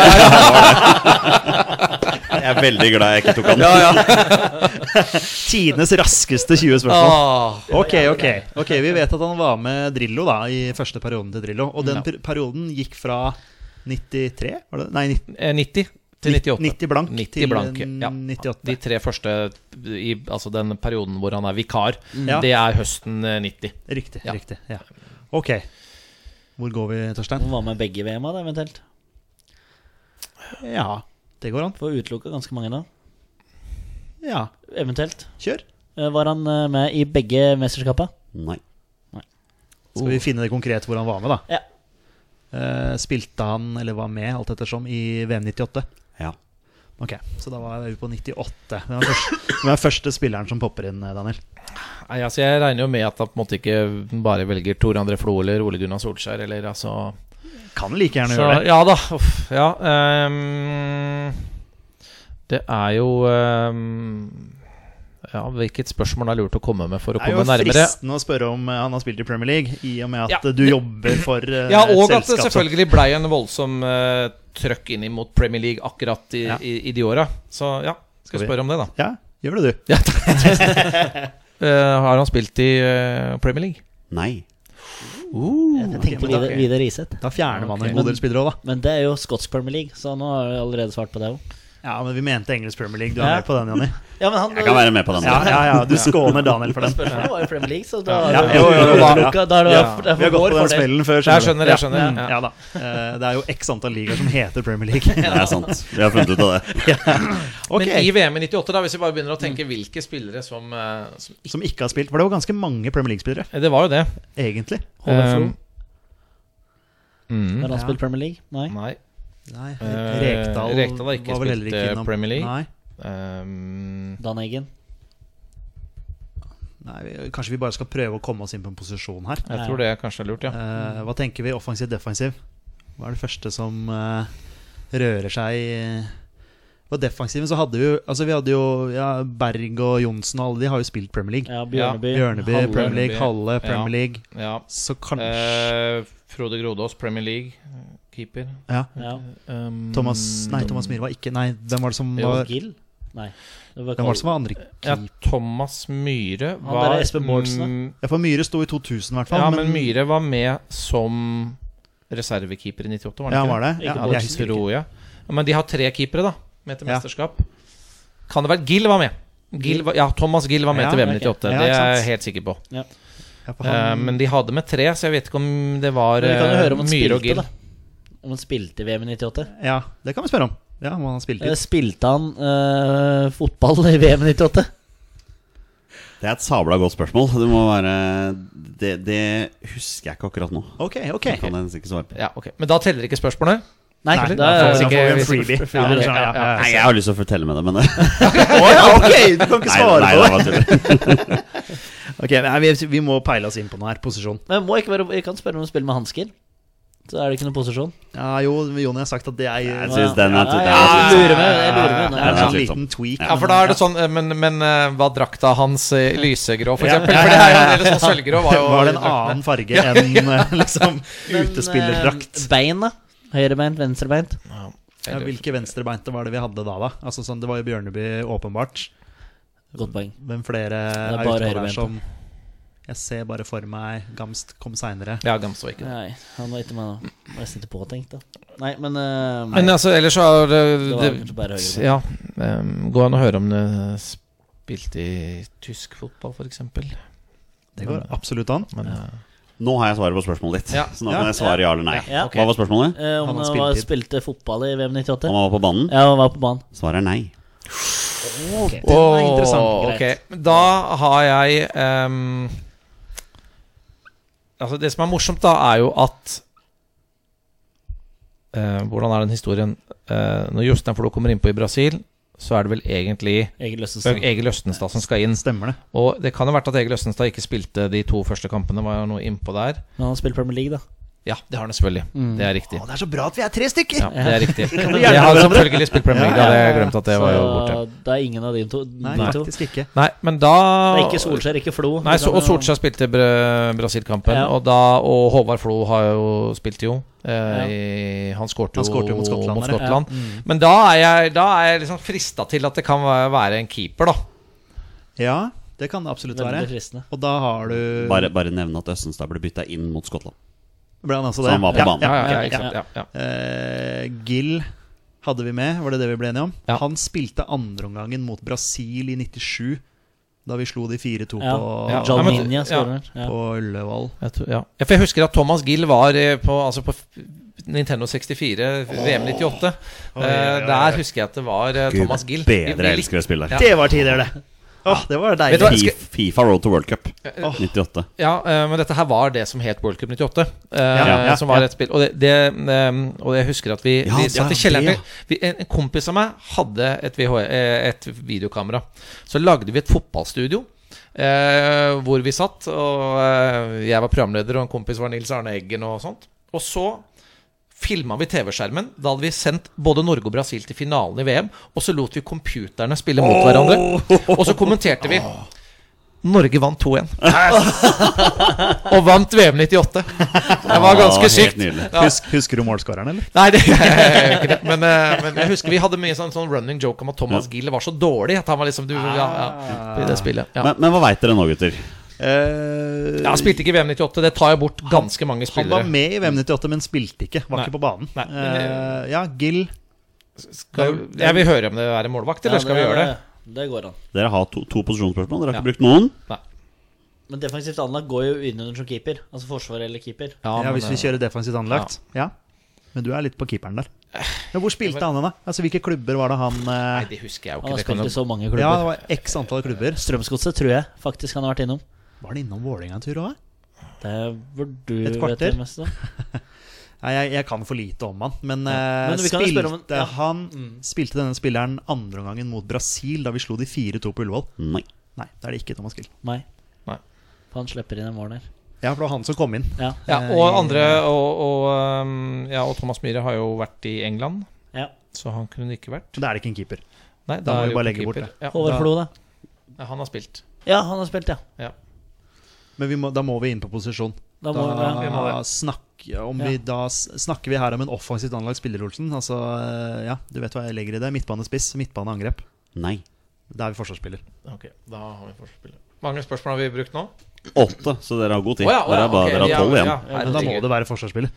jeg er veldig glad jeg ikke tok han. Ja, ja. Tidenes raskeste 20 spørsmål. Ok, ok. ok, Vi vet at han var med Drillo da i første perioden til Drillo. Og den per perioden gikk fra 93? Var det? Nei, 90, eh, 90 til 98. 90 blank 90 til blank, ja. 98. De tre første i altså den perioden hvor han er vikar, Mm. det er høsten eh, 90. Riktig. Ja. riktig, ja Ok. Hvor går vi, Torstein? Han med begge VM-a, eventuelt. Ja, det går an. Får utelukka ganske mange da. Ja, Eventuelt. kjør. Eh, Var han eh, med i begge mesterskapa? Nei. Skal vi finne det konkret hvor han var med, da? Ja. Uh, spilte han, eller var med, alt ettersom, i VM 98? Ja. Ok, så da var vi på 98. Hvem er første, første spilleren som popper inn, Daniel? Nei, altså Jeg regner jo med at han på en måte ikke bare velger Tor André Flo eller Ole Gunnar Solskjær, eller altså Kan like gjerne Så, gjøre det. ja da. Uff, ja. Um, det er jo um, Ja, hvilket spørsmål er lurt å komme med for å Det er jo komme fristende å spørre om eh, han har spilt i Premier League, i og med at Ja, du jobber for Ja, et og at det selvfølgelig blei en voldsom uh, trøkk inn mot Premier League akkurat i, Ja. i, i de åra. Så ja, skal Skal vi- spørre om det, da. Ja, gjør det, du. Ja, uh, har han spilt i uh, Premier League? Nei. Jeg tenkte Vidar, Vidar Riseth. Da fjerner man en god del spillere òg, da. Men det er jo skotsk Premier League, så nå har jeg allerede svart på det òg. Ja, men vi mente engelsk Premier League. Du er Ja. med på den, Jonny? Ja, men han Jeg kan være med på den. Ja, ja, ja. Du skåner Daniel for den. Spørsmålet var jo Premier League, så da Ja, er det jo, jo, jo, da- Da er det Ja. er Vi har gått på den smellen før. Jeg skjønner, jeg skjønner. Mm, Ja. ja da. Eh, Det er jo x antall ligaer som heter Premier League. Det er sant. Vi har funnet ut av det. Okay. Men i VM i 98, da hvis vi bare begynner å tenke hvilke spillere som, eh, som Som ikke har spilt. For det var ganske mange Premier League-spillere, ikke Det var jo det. egentlig. Um, mm, Har han Ja. spilt Premier League? Nei. nei. Nei, Eh, Rekdal, Rekdal har ikke var vel heller spilt, ikke eh, innom Premier League. Nei. Um, Dan Eggen. Nei, vi, kanskje vi bare skal prøve å komme oss inn på en posisjon her. jeg tror det kanskje er lurt, ja. Eh, hva tenker vi offensiv-defensiv? Hva er det første som eh, rører seg i- På defensiven så hadde vi jo Altså vi hadde jo ja, Berg og Johnsen og alle de har jo spilt Premier League. Ja, Bjørneby. Bjørneby, Halle. Premier League, Halle, Premier League. ja. Så kanskje Eh, Frode Grodås, Premier League, keeper. ja. Ja. Um, Thomas Nei, Thomas Myhre var ikke Nei, hvem var det som Jo, var Gill? Nei. Det var Hvem var det som var andre Ja. Thomas Myhre Han der Espen Bårdsen, da. Ja, for Myhre sto i 2000 i hvert fall. Ja, men Myhre var med som reservekeeper i 98, var han Ja, ikke var det? Ikke Ja, Bårdsen. jeg. Tror jeg. Ja, Men de har tre keepere, da, med til Ja. mesterskap. Kan det være Gill var med? Gil, var, ja, Thomas Gill var med Ja, til VM ok. 98. Ja, det er jeg helt sikker på. Ja, Ja, Eh, han, men de hadde med tre, så jeg vet ikke om det var Men eh, Myhre og Gill. Om han spilte i VM i 98. ja, det kan vi spørre om. Ja, om han har spilt Eh. Spilte han uh, fotball i VM i 98? Det er et sabla godt spørsmål. Det må være Det, det husker jeg ikke akkurat nå. Ok, ok. Det kan jeg ikke svare på. Ja, ok Men da teller ikke spørsmålet? Nei, Nei, det da får, da får vi en freebie. Ja, okay, ja, ja, ja. Nei, jeg har lyst til å fortelle med det, men Å ok! Du kan ikke svare nei, på det det. var. Ok, vi, vi må peile oss inn på noe her. Posisjon. Men må ikke være, jeg kan spørre om å spille med hansker. Så er det ikke noen posisjon. Ja, jo, Jonny har sagt at det er Jeg syns den er Ja, ja, er jeg lurer med. Jeg lurer med. Det Ja, er er en slitsom. liten tweak. Ja, for da er det sånn eh, Men, men eh, var drakta hans eh, lysegrå, for eksempel? For det er jo eller sånn sølvgrå var jo Var det en annen farge enn liksom utespillerdrakt? Bein, da? Høyrebeint, venstrebeint? Ja, hvilke venstrebeinte var det vi hadde da, da? Altså sånn, Det var jo Bjørneby, åpenbart. Godt poeng. Hvem flere er er, ute på der som Jeg ser bare for meg Gamst kom seinere. Ja, Gamst var ikke det. Nei, han var ikke med nå. Nesten ikke påtenkt, da. Nei, men uh, Men altså, ellers så er det, Det det. Ja. Um, går an å høre om det spilte i tysk fotball, f.eks. Det går absolutt an. Men uh, Nå har jeg svaret på spørsmålet ditt, Ja. så nå Ja. kan jeg svare ja eller nei. Ja. okay. Hva var spørsmålet? Uh, om Han han spilte, spilte fotball i VM 98? Om han var på banen? Ja, han var på banen. Svaret er nei. Den er interessant. Åh, Okay. Da har jeg ehm, Altså Det som er morsomt, da, er jo at eh, Hvordan er den historien? Eh, når Jostein Flo kommer innpå i Brasil, så er det vel egentlig Egil Østenstad. Egil Østenstad som skal inn. Stemmer det. Og det kan ha vært at Egil Østenstad ikke spilte de to første kampene. Var jo noe innpå der. Men han spilt Premier League, da. Ja, det har han selvfølgelig. Det er riktig. Å, det er så bra at vi er tre stykker! Ja, det er riktig. Jeg har selvfølgelig spilt Premier League. da hadde jeg glemt at det var jo borte. Så det er ingen av de to. Nei, de to. faktisk ikke. Nei, men da Det er ikke Solskjær, ikke Flo. Nei, så, og Solskjær spilte br Brasil-kampen. Ja. Og, da, og Håvard Flo har jo spilt jo. Eh, Ja. i, han skårte jo, jo mot Skottland ja. Skottland. Mm. Men da er jeg, da er jeg liksom frista til at det kan være- være en keeper, da. Ja, det kan det absolutt Veldig være. fristende. Og da har du Bare, bare nevne at Østenstad ble bytta inn mot Skottland. Ble han altså Så han var på ja, banen. Ja, Ja, ja, ja, ja. sant, ja, ja. Eh, Gill hadde vi med, var det det vi ble enige om? Ja. Han spilte andreomgangen mot Brasil i 97, da vi slo de 4-2 Ja. på, Ja. John men- ja. på Ullevål. Jeg tror, ja. ja, for jeg husker at Thomas Gill var eh, på, altså på Nintendo 64, VM 98. Eh, der husker jeg at det var Gud, Thomas Gill. Bedre elsker å spille der. Ja. Det var tider, det! Åh, det var deilig. hva? deilig. Fifa Road to World Cup 98. Ja, eh, men dette her var det som het World Cup 98. eh, Ja, ja, som var ja. et spill. Og, det, det, eh, og jeg husker at vi, Ja, vi satt i kjelleren det, til vi, en, en kompis av meg hadde et, VH, eh, et videokamera. Så lagde vi et fotballstudio. Eh, hvor vi satt, og eh, jeg var programleder, og en kompis var Nils Arne Eggen. Og sånt Og så filma vi TV-skjermen. Da hadde vi sendt både Norge og Brasil til finalen i VM. Og så lot vi computerne spille mot hverandre. Og så kommenterte vi. Norge vant 2-1. og vant VM 98. Det var ganske sykt. Ja. Husk, husker du målskåreren, eller? Nei, det er ikke det. Men, eh, men jeg husker vi hadde mye sånn, sånn running joke om at Thomas Gill var så dårlig. At han var liksom du, ja, ja, I det spillet. Ja. Men, men hva veit dere nå, gutter? Eh, Ja, han spilte ikke i VM 98. Det tar jo bort ganske mange spillere. han var med i VM 98, men spilte ikke. Var Nei. ikke på banen. Nei, men Eh, ja, Gill. Skal, jeg vil høre om det er en målvakt, eller Ja, skal vi gjøre det? Det går an. Dere har to, to posisjonsspørsmål. Dere har Ja. ikke brukt noen. Men defensivt anlagt går jo innunder som keeper. Altså forsvar eller keeper. Ja, men, Hvis vi eh, kjører defensivt anlagt. Ja. Men du er litt på keeperen der. Men hvor spilte han hen, da? Altså, Hvilke klubber var det han Nei, det husker jeg jo Han ikke. har Det spilt i så mange klubber. Ja, det var x antall klubber. Strømsgodset tror jeg faktisk han har vært innom. Var han innom Vålerenga en tur òg? Det burde du Et det meste om. Nei, jeg, jeg kan for lite om han. Men, Ja. eh, Men vi kan jo spørre om- spilte ja. han Mm. Spilte denne spilleren andreomgangen mot Brasil da vi slo de 4-2 på Ullevål? Nei. Nei, det er det ikke Thomas Gill. Nei. Nei. For han slipper inn en mål der. Ja, for det var han som kom inn. Ja. ja, Eh, og andre og, og, um, ja, og Thomas Myhre har jo vært i England, ja. så han kunne ikke vært. Da er det ikke en keeper. Nei, Da må er vi bare ikke keeper. bort. Ja, Håvard da- Flo, da. Ja, han har spilt. Ja, han har spilt, ja. Men vi må, da må vi inn på posisjon. Da Da, må, ja. vi om Ja. vi, da snakker vi her om en offensivt anlagt spiller, Olsen. Altså, eh, ja, du vet hva jeg legger i det. Midtbanespiss, midtbaneangrep. Nei. Da er vi forsvarsspiller. Ok, da har vi forsvarsspiller. Mange spørsmål har vi brukt nå? Åtte, så dere har god tid. Oh, ja, å dere er bare okay, dere har tolv igjen. ja, Men da må det være forsvarsspiller.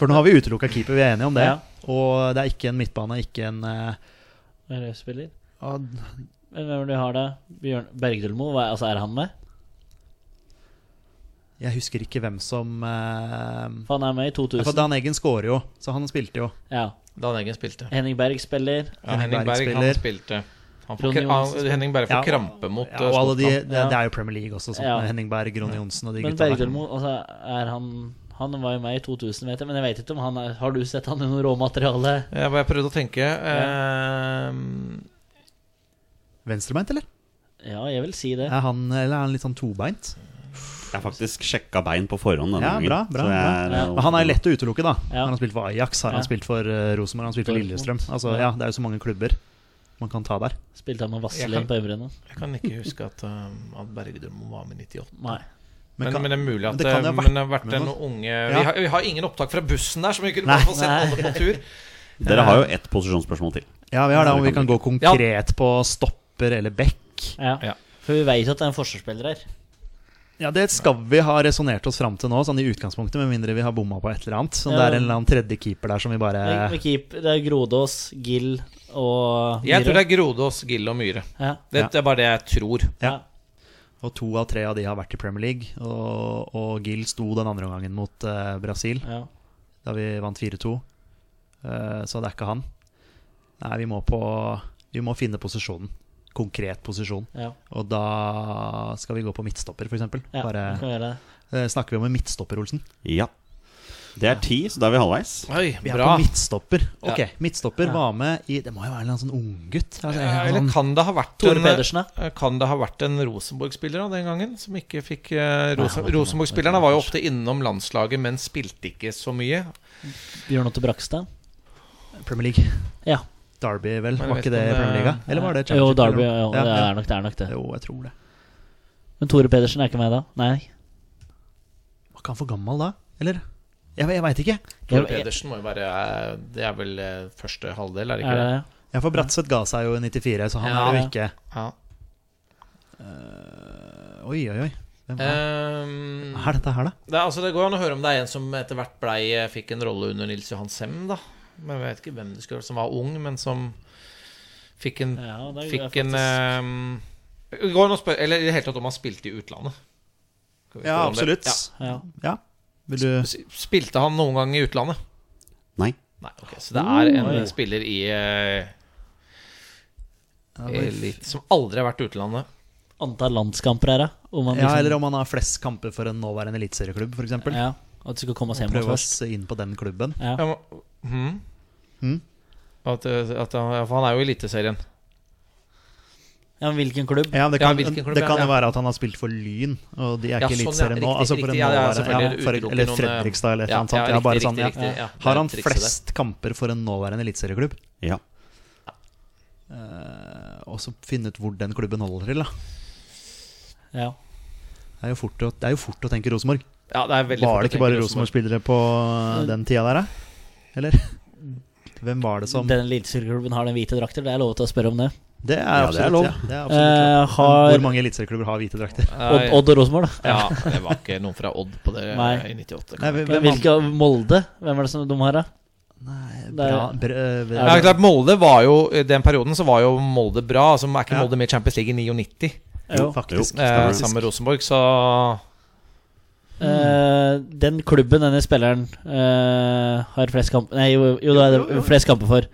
For nå har vi utelukka keeper, vi er enige om det. Ja. Og det er ikke en midtbane, ikke en uh, er spiller? Men hvem er det du har da? Bjørn Bergdølmo? Altså, er han med? Jeg husker ikke hvem som eh, For han er med i ja, For 2000. Dan Eggen scorer jo, så han spilte jo. Ja. Dan Eggen spilte. Henning Berg spiller. Ja, Henning Henning Berg Berg, han spilte. Han får, han, Henning Berg får Ja, krampe mot Ja, uh, og alle de, det, det er jo Premier League også, sånn, Ja. Henning Berg, Ronny Johnsen og de Men gutta der. Bergdølmo, altså, er han Han var jo med i 2000, vet jeg, men jeg vet ikke om han er Har du sett han i noe råmateriale? Jeg prøvde å tenke. ehm, Venstrebeint, eller? Ja, jeg vil si det. Er han, eller er han litt sånn tobeint? Jeg har faktisk sjekka bein på forhånd denne Ja, gangen. bra, bra, jeg er, Ja. eh, Men han er lett å utelukke, da. Ja. Han har spilt for Ajax, har han spilt for uh, Rosenborg, han har spilt for Lillestrøm. Altså, Ja. ja, Det er jo så mange klubber man kan ta der. Spilte han med Vazelin kan- på Øvreene? jeg kan ikke huske at, um, at Bergdølmo var med i 98. Nei. Men, kan- men det er mulig at det vært det har vært med en unge Ja. vi, har, vi har ingen opptak fra bussen der, så vi kunne Nei. få sett alle på tur. Dere har jo ett posisjonsspørsmål til. Ja, vi har det om vi kan gå Ja. konkret på stopper eller back. Ja. Ja. For vi vet at det er en forsvarsspiller her. Ja, Det skal vi ha resonnert oss fram til nå, sånn i utgangspunktet, med mindre vi har bomma på et eller annet. Sånn Ja. Det er en eller annen tredje keeper der som vi bare keep, det er Grodås, Gill og Jeg tror det er Grodås, Gill og Myhre. ja. Det, det er bare det jeg tror. Ja. Og to av tre av de har vært i Premier League. Og, og Gill sto den andre omgangen mot uh, Brasil, Ja. da vi vant 4-2. Uh, så det er ikke han. Nei, vi må på Vi må finne posisjonen. Konkret posisjon. Ja. Og da skal vi gå på midtstopper, f.eks. Ja, Bare eh, Snakker vi om en midtstopper, Olsen? Ja. Det er ti, så da er vi halvveis. Oi, Vi er bra. på midtstopper. Ok, Ja. midtstopper Ja. var med i Det må jo være en sånn unggutt? Altså, Ja, Eller sånn- kan det ha vært Tore en, Pedersen, da? eh, Kan det ha vært en Rosenborg-spiller da, den gangen? Som ikke fikk var- Rosenborg-spillerne var jo ofte innom landslaget, men spilte ikke så mye. Bjørn Otto Brakstad? Premier League. Ja. Derby, vel? Var ikke det Premier League? Eller var det Jo, Derby. Ja, det er nok det. er nok det Jo, jeg tror det. Men Tore Pedersen er ikke med da? Nei. Var ikke han for gammel da? Eller? Jeg, jeg veit ikke. Tore Pedersen må jo være eh, Det er vel eh, første halvdel, er det Er ikke det det? det? Ja, for Bratseth ga seg jo i 94, så han Ja. er jo ikke Ja. Oi, oi, oi. Hvem er, um, er dette her, da? det, er- altså, det går an å høre om det er en som etter hvert blei, fikk en rolle under Nils Johan Sem, da. Men jeg vet ikke hvem det skulle som var ung, men som fikk en Ja, Fikk faktisk- en det går spør, Eller i det hele tatt om han spilte i utlandet. Ja, absolutt. Ja. Ja. Ja. Vil du Spilte han noen gang i utlandet? Nei. Nei, okay, Så det er en Oi. spiller i uh, Elite elit som aldri har vært i utlandet. Antall landskamper her, da. Om man ja, liksom- eller om han har flest kamper for en nåværende eliteserieklubb, f.eks. Ja, At du skal komme oss hjem Prøve oss inn på den klubben. Ja. Ja, men- hm? Hm? At, eh, at han, for han er jo i Eliteserien. ja, Hvilken klubb? Ja, det kan, ja, klubb, det kan ja. jo være at han har spilt for Lyn, og de er ikke sånn, eliteserien nå. Altså for en riktig. Ja, ja, ja, for, eller eh, Fredrikstad, eller et eller Ja, annet sånt. ja, Ja, bare sånn, ja. riktig, ja. Har han flest kamper for en nåværende eliteserieklubb? Ja. Uh, og så finne ut hvor den klubben holder til, da. Ja. Det er jo fort å, det er jo fort å tenke Rosenborg. Ja, det er veldig Var fort det å ikke bare Rosenborg-spillere på den tida der, da? Eller? Hvem var det som Den eliteserieklubben har den hvite drakter. Det er lov til å spørre om det. Det er Ja, det er absolutt lov. Ja, det er absolutt Eh, har Hvor mange eliteserieklubber har hvite drakter? Odd, Odd og Rosenborg, da? Ja, det var ikke noen fra Odd på det Nei. i 98. Nei, hvem- hvilke Molde? Hvem er det som de har, da? Nei, bra, bra, bra, Ja, klart Molde var jo den perioden så var jo Molde bra. Altså, er ikke Molde med i Champions League i 99? Jo, faktisk. Jo, Eh, sammen med Rosenborg, så Eh, den klubben denne spilleren uh, har flest kamper Nei, jo, jo, det er det flest kamper for.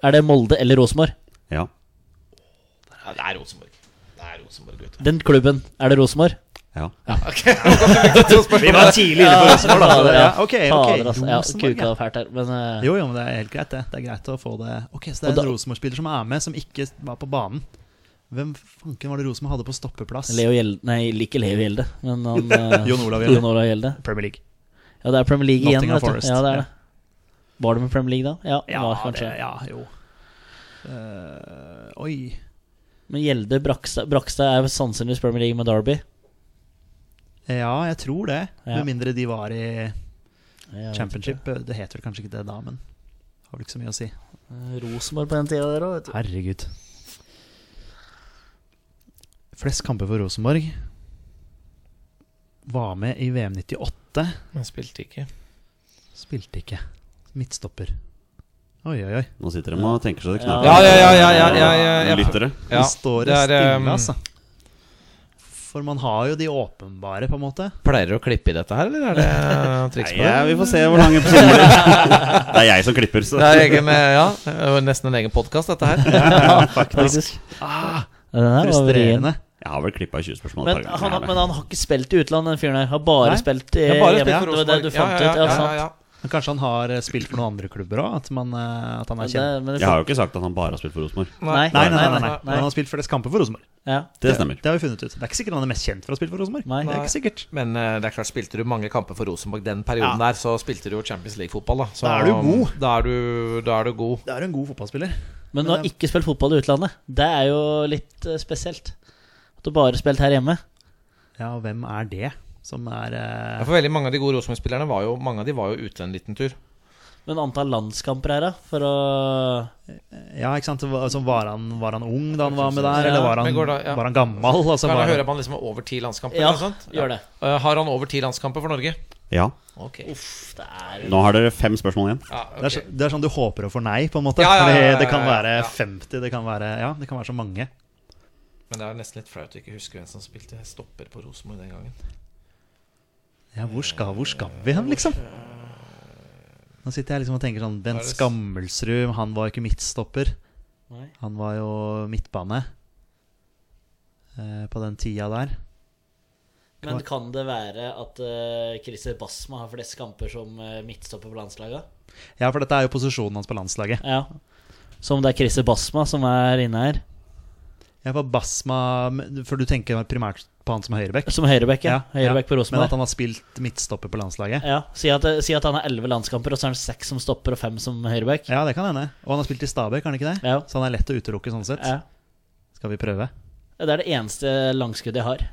Er det Molde eller Rosenborg? ja. ja, Det er Rosenborg. Det er Rosenborg, gutter. Den klubben, er det Rosenborg? ja. Vi var tidlig inne på Rosenborg, da. Ja, ja. ok, ok. Altså. Ja, Rosenborg, ja. fælt her, men uh... Jo, jo, men det er helt greit, det. Det er greit å få det Ok, så det er da- en Rosenborg-spiller som er med, som ikke var på banen. Hvem fanken var det Rosenborg hadde på stoppeplass? Leo Gjelde Nei, ikke Leo Gjelde, men han eh, Jon Olav Gjelde. Jon Olav Gjelde. Premier League. Ja, det er Premier League igjen, Nottingham du. Forest, Ja, det er det. Var det med Premier League da? Ja, Ja, var kanskje. det, ja jo. Uh, oi. Men Gjelde Brakstad Brakstad er sannsynligvis Premier League med Derby. Ja, jeg tror det. Ja. Med mindre de var i championship. Det heter vel kanskje ikke det da, men har vel ikke så mye å si. Eh, Rosenborg på den tida der òg, vet du. Herregud. Flest kamper for Rosenborg. Var med i VM 98. Men spilte ikke. Spilte ikke. Midtstopper. Oi, oi, oi. Nå sitter de og tenker så det knaker. Ja, ja, ja, ja, ja, ja, ja, ja. Lyttere. Ja, står det, det stille, um, altså. For man har jo de åpenbare, på en måte. Pleier dere å klippe i dette her, eller er det triks på det? ja, vi får se hvor lang episoden blir. Det er jeg som klipper, så Det er, egen, eh, ja, det nesten en egen podkast, dette her. Ja, faktisk. Ah, frustrerende. Jeg har vel klippa 20 spørsmål. Men han, har- men han har ikke spilt i utlandet, den fyren her. Har bare Nei. spilt i bare hjemme. spilt Det var det du fant ut. Ja, ja. Men kanskje han har eh, spilt for noen andre klubber òg? At, eh, at han er kjent? det- Jeg har jo ikke sagt at han bare har spilt for Rosenborg. Nei, Nei, nei, nei, nei, nei. Men han har spilt flest kamper for Rosenborg. Ja. Det stemmer. Det har vi funnet ut. Det er ikke sikkert han er mest kjent for å spille for Rosenborg. Nei. Det er ikke sikkert. Men eh, det er klart, spilte du mange kamper for Rosenborg den perioden der, så spilte du jo Champions League-fotball, da. Så, Da er du god. Da er du, da er du god. Det er en god fotballspiller. Men du har ikke spilt fotball i utlandet. Det er jo litt spesielt. At du bare spilte her hjemme. Ja, og hvem er det som er Ja, eh, for veldig mange av de gode Rosenborg-spillerne var jo Mange av de var jo ute en liten tur. Men antall landskamper her, da? For å Ja, ikke sant? Altså, var, han, var han ung da han var med der, Ja, eller var han, da- ja. var han gammel? Altså, Kan jeg høre han, om han liksom er over ti landskamper? Ja, eller noe sånt? gjør det. Eh, har han over ti landskamper for Norge? Ja. Okay. Uff, det er Nå har dere fem spørsmål igjen. Ja, det, er så, det er sånn du håper å få nei, på en måte. Ja, ja, ja, ja, ja, det kan være 50, det kan være Ja, det kan være så mange. Men det er nesten litt flaut å ikke huske hvem som spilte stopper på Rosenborg den gangen. Ja, hvor skal, hvor skal vi hen, liksom? Nå sitter jeg liksom og tenker sånn Bent Skammelsrud, han var jo ikke midtstopper. Han var jo midtbane eh, på den tida der. Men kan det være at uh, Christer Basma har flest kamper som uh, midtstopper på landslaget? Ja, for dette er jo posisjonen hans på landslaget. Ja. Så om det er Christer Basma som er inne her. Ja, for Basma For du tenker primært på han som høyrebekk? Som høyrebekk, ja. Høyrebekk på Men at han har spilt midtstopper på landslaget? Ja, si at, si at han har elleve landskamper, og så er han seks som stopper og fem som høyrebekk. Ja, det kan hende. Og han har spilt i Stabæk, har han ikke det? Ja. Så han er lett å utelukke sånn sett. Ja. Skal vi prøve? Det er det eneste langskuddet jeg har.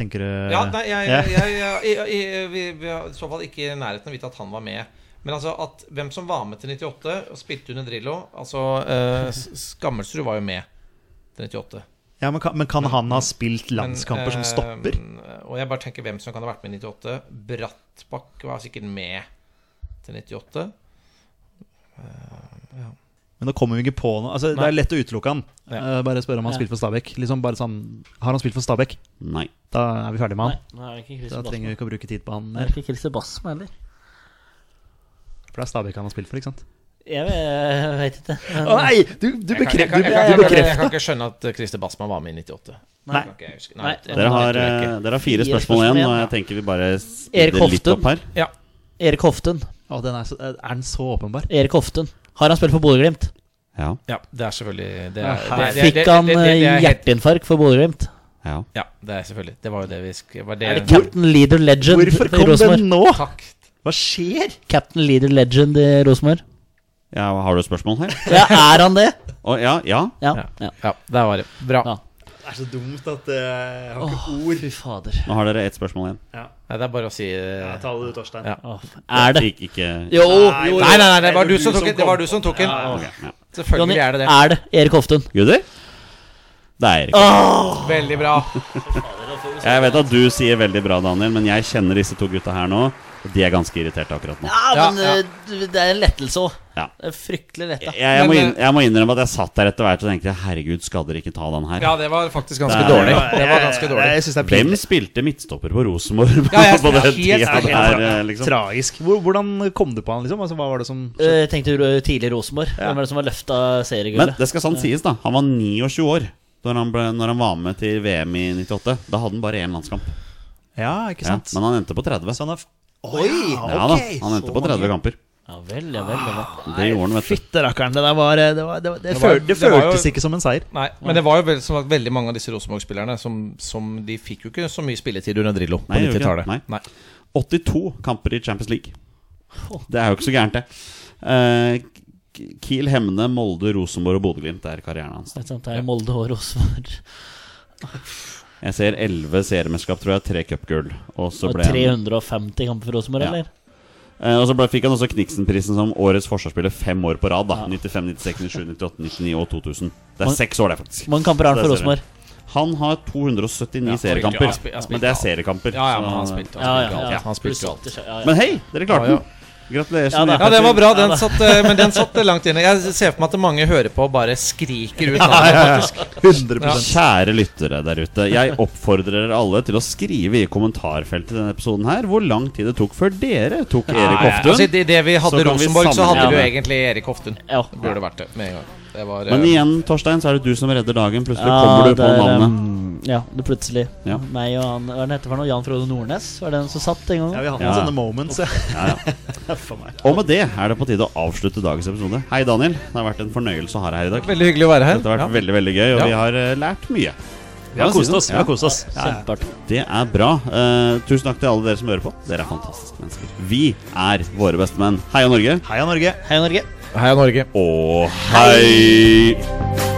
Tenker du Ja, nei, jeg, Ja. jeg, jeg, jeg, jeg, vi, vi har i så fall ikke i nærheten av å vite at han var med. Men altså at hvem som var med til 98 og spilte under Drillo Altså eh, Skammelsrud var jo med til 98. Ja, men kan, men kan han ha spilt landskamper som stopper? eh, og jeg bare tenker hvem som kan ha vært med i 98. Brattbakk var sikkert med til 98. Men nå kommer vi ikke på noe. Altså, det er lett å utelukke han. Ja. Eh, bare spørre om han har Ja. spilt for Stabæk. Liksom bare sånn, Har han spilt for Stabæk? Nei. Da er vi ferdig med han. Nei, Nei Da trenger vi ikke å bruke tid på han Det er ikke Christer Basma heller. For det er Stabæk han har spilt for, ikke sant? Jeg, vet- ikke. Å nei! Du, du Jeg kan, jeg, bekrefter jeg, du jeg, jeg kan ikke skjønne at Christer Bassmann var med i 98. Nei. Jeg huske. Nei. Dere har, jeg eh, dere har fire spørsmål spørsmål igjen, og jeg tenker vi bare Erik speeder litt opp her. Ja. Erik Hoften. Å, den er, så, er den så åpenbar? Erik Hoftun. Har han spilt for Bodø-Glimt? Ja. ja, det er selvfølgelig det er, det, her det, det, Fikk han eh, helt, hjerteinfarkt for Bodø-Glimt? ja. Ja, det er selvfølgelig Det var jo det vi sk- var det, Er det Captain Leader Legend Hvorfor kom den nå? Takk. Hva skjer? Captain Leader Legend i Rosenborg? Ja, har du et spørsmål her? Ja, er han det? Å, ja, ja. Ja. Ja. ja. Ja, der var det. Bra. Ja. Det er så dumt at eh, jeg har ikke Åh, fy fader. Nå har dere ett spørsmål igjen. Nei, det er bare å si eh, ja, Ta det du, Torstein. Ja. Åh, er det? Ikke, ikke Jo, Nei, jo, Nei, nei, nei, det var Det du var som du tok som den. Det var du som tok den. Ok, ja. Jonny, Selvfølgelig er det det. er det Erik Hoftun? Gutter? Det er Erik. Veldig bra. Jeg vet at du sier veldig bra, Daniel, men jeg kjenner disse to gutta her nå. Og de er ganske irriterte akkurat nå. Ja, Ja, men ja. eh, det er en lettelse òg. Ja. Fryktelig letta. Jeg, jeg, må inn, jeg må innrømme at jeg satt der etter hvert og tenkte herregud, skal dere ikke ta den her? Ja, det var faktisk ganske Det er- dårlig. Det var ganske Jeg, dårlig. jeg synes det er Hvem spilte midtstopper på Rosenborg Ja, jeg- på den helt- tida helt- der, eh, liksom? Tragisk. Hvordan kom du på han, liksom? Altså, hva var det som Jeg tenkte eh, tidlig Rosenborg? Hvem var det som var løfta Men det skal sant sies, da. Han var 29 år da han, ble, når han var med til VM i 98. Da hadde han bare én landskamp. Ja, ikke Ja, sant? men han endte på 30. Så han har Oi! Ja da, han endte på 30 kamper. Ja vel, ja vel. Ja vel. Det gjorde han, vet du. Det der var Det, var, det, det, Det var- føl, det det var jo- føltes ikke som en seier. Nei, men det var jo vel, som sagt, veldig mange av disse Rosenborg-spillerne som, som De fikk jo ikke så mye spilletid under Drillo på Nei, gjorde ikke 90-tallet. Nei. 82 kamper i Champions League. Det er jo ikke så gærent, det. Uh, Kiel, Hemne, Molde, Rosenborg og Bodø-Glimt er karrieren hans. Det er sant, det er Molde og Rosenborg. Jeg ser 11 seriemesterskap, tror jeg, tre cupgull. Og så Og ble 350 kamper for Rosenborg, Ja. eller? Eh, Og så ble, fikk han også Kniksen-prisen som årets forsvarsspiller fem år på rad. da 95, 96, 97, 98, 99 og 2000. Det er Man- seks år, det, faktisk. Mange kamper har han for. Rosenborg? Han har 279 Ja, seriekamper. Men det er seriekamper. Ja, ja, men han spilte, Ja, ja, ja. alt. Han spilte jo alt. Pluss 80, ja, ja. Men hei, dere klarte Ja, ja. den! Gratulerer. Ja. Ja, det var bra. Den satt, eh, men den satt langt inne. Jeg ser for meg at mange hører på og bare skriker ut navnet, faktisk. 100 Kjære lyttere der ute. Jeg oppfordrer dere alle til å skrive i kommentarfeltet i denne episoden her hvor lang tid det tok før dere tok Erik Ja, ja. Hoftun. Altså, I det vi Så hadde vi Rosenborg, så hadde du egentlig Erik Hoftun. Ja. Det burde vært det med en gang. Det var, eh, Men igjen, Torstein, så er det du som redder dagen. Plutselig Ja, kommer du på er, navnet. um, Ja, det plutselig. Ja. Meg og han Hva er heter han? Jan Frode Nordnes? Var det den som satt en gang? Ja, vi har hatt Ja. sånne moments. Ja. Ja, ja. Og med det er det på tide å avslutte dagens episode. Hei, Daniel. Det har vært en fornøyelse å ha deg her i dag. Veldig hyggelig å være her. Dette har vært Ja. veldig veldig gøy, og Ja. vi har uh, lært mye. Vi har kost oss. Vi Ja. har kost oss. Ja, ja. Det er bra. Uh, tusen takk til alle dere som hører på. Dere er fantastiske mennesker. Vi er våre beste menn. Heia Norge. Heia Norge. Heia Norge. Heia Norge. Og hei.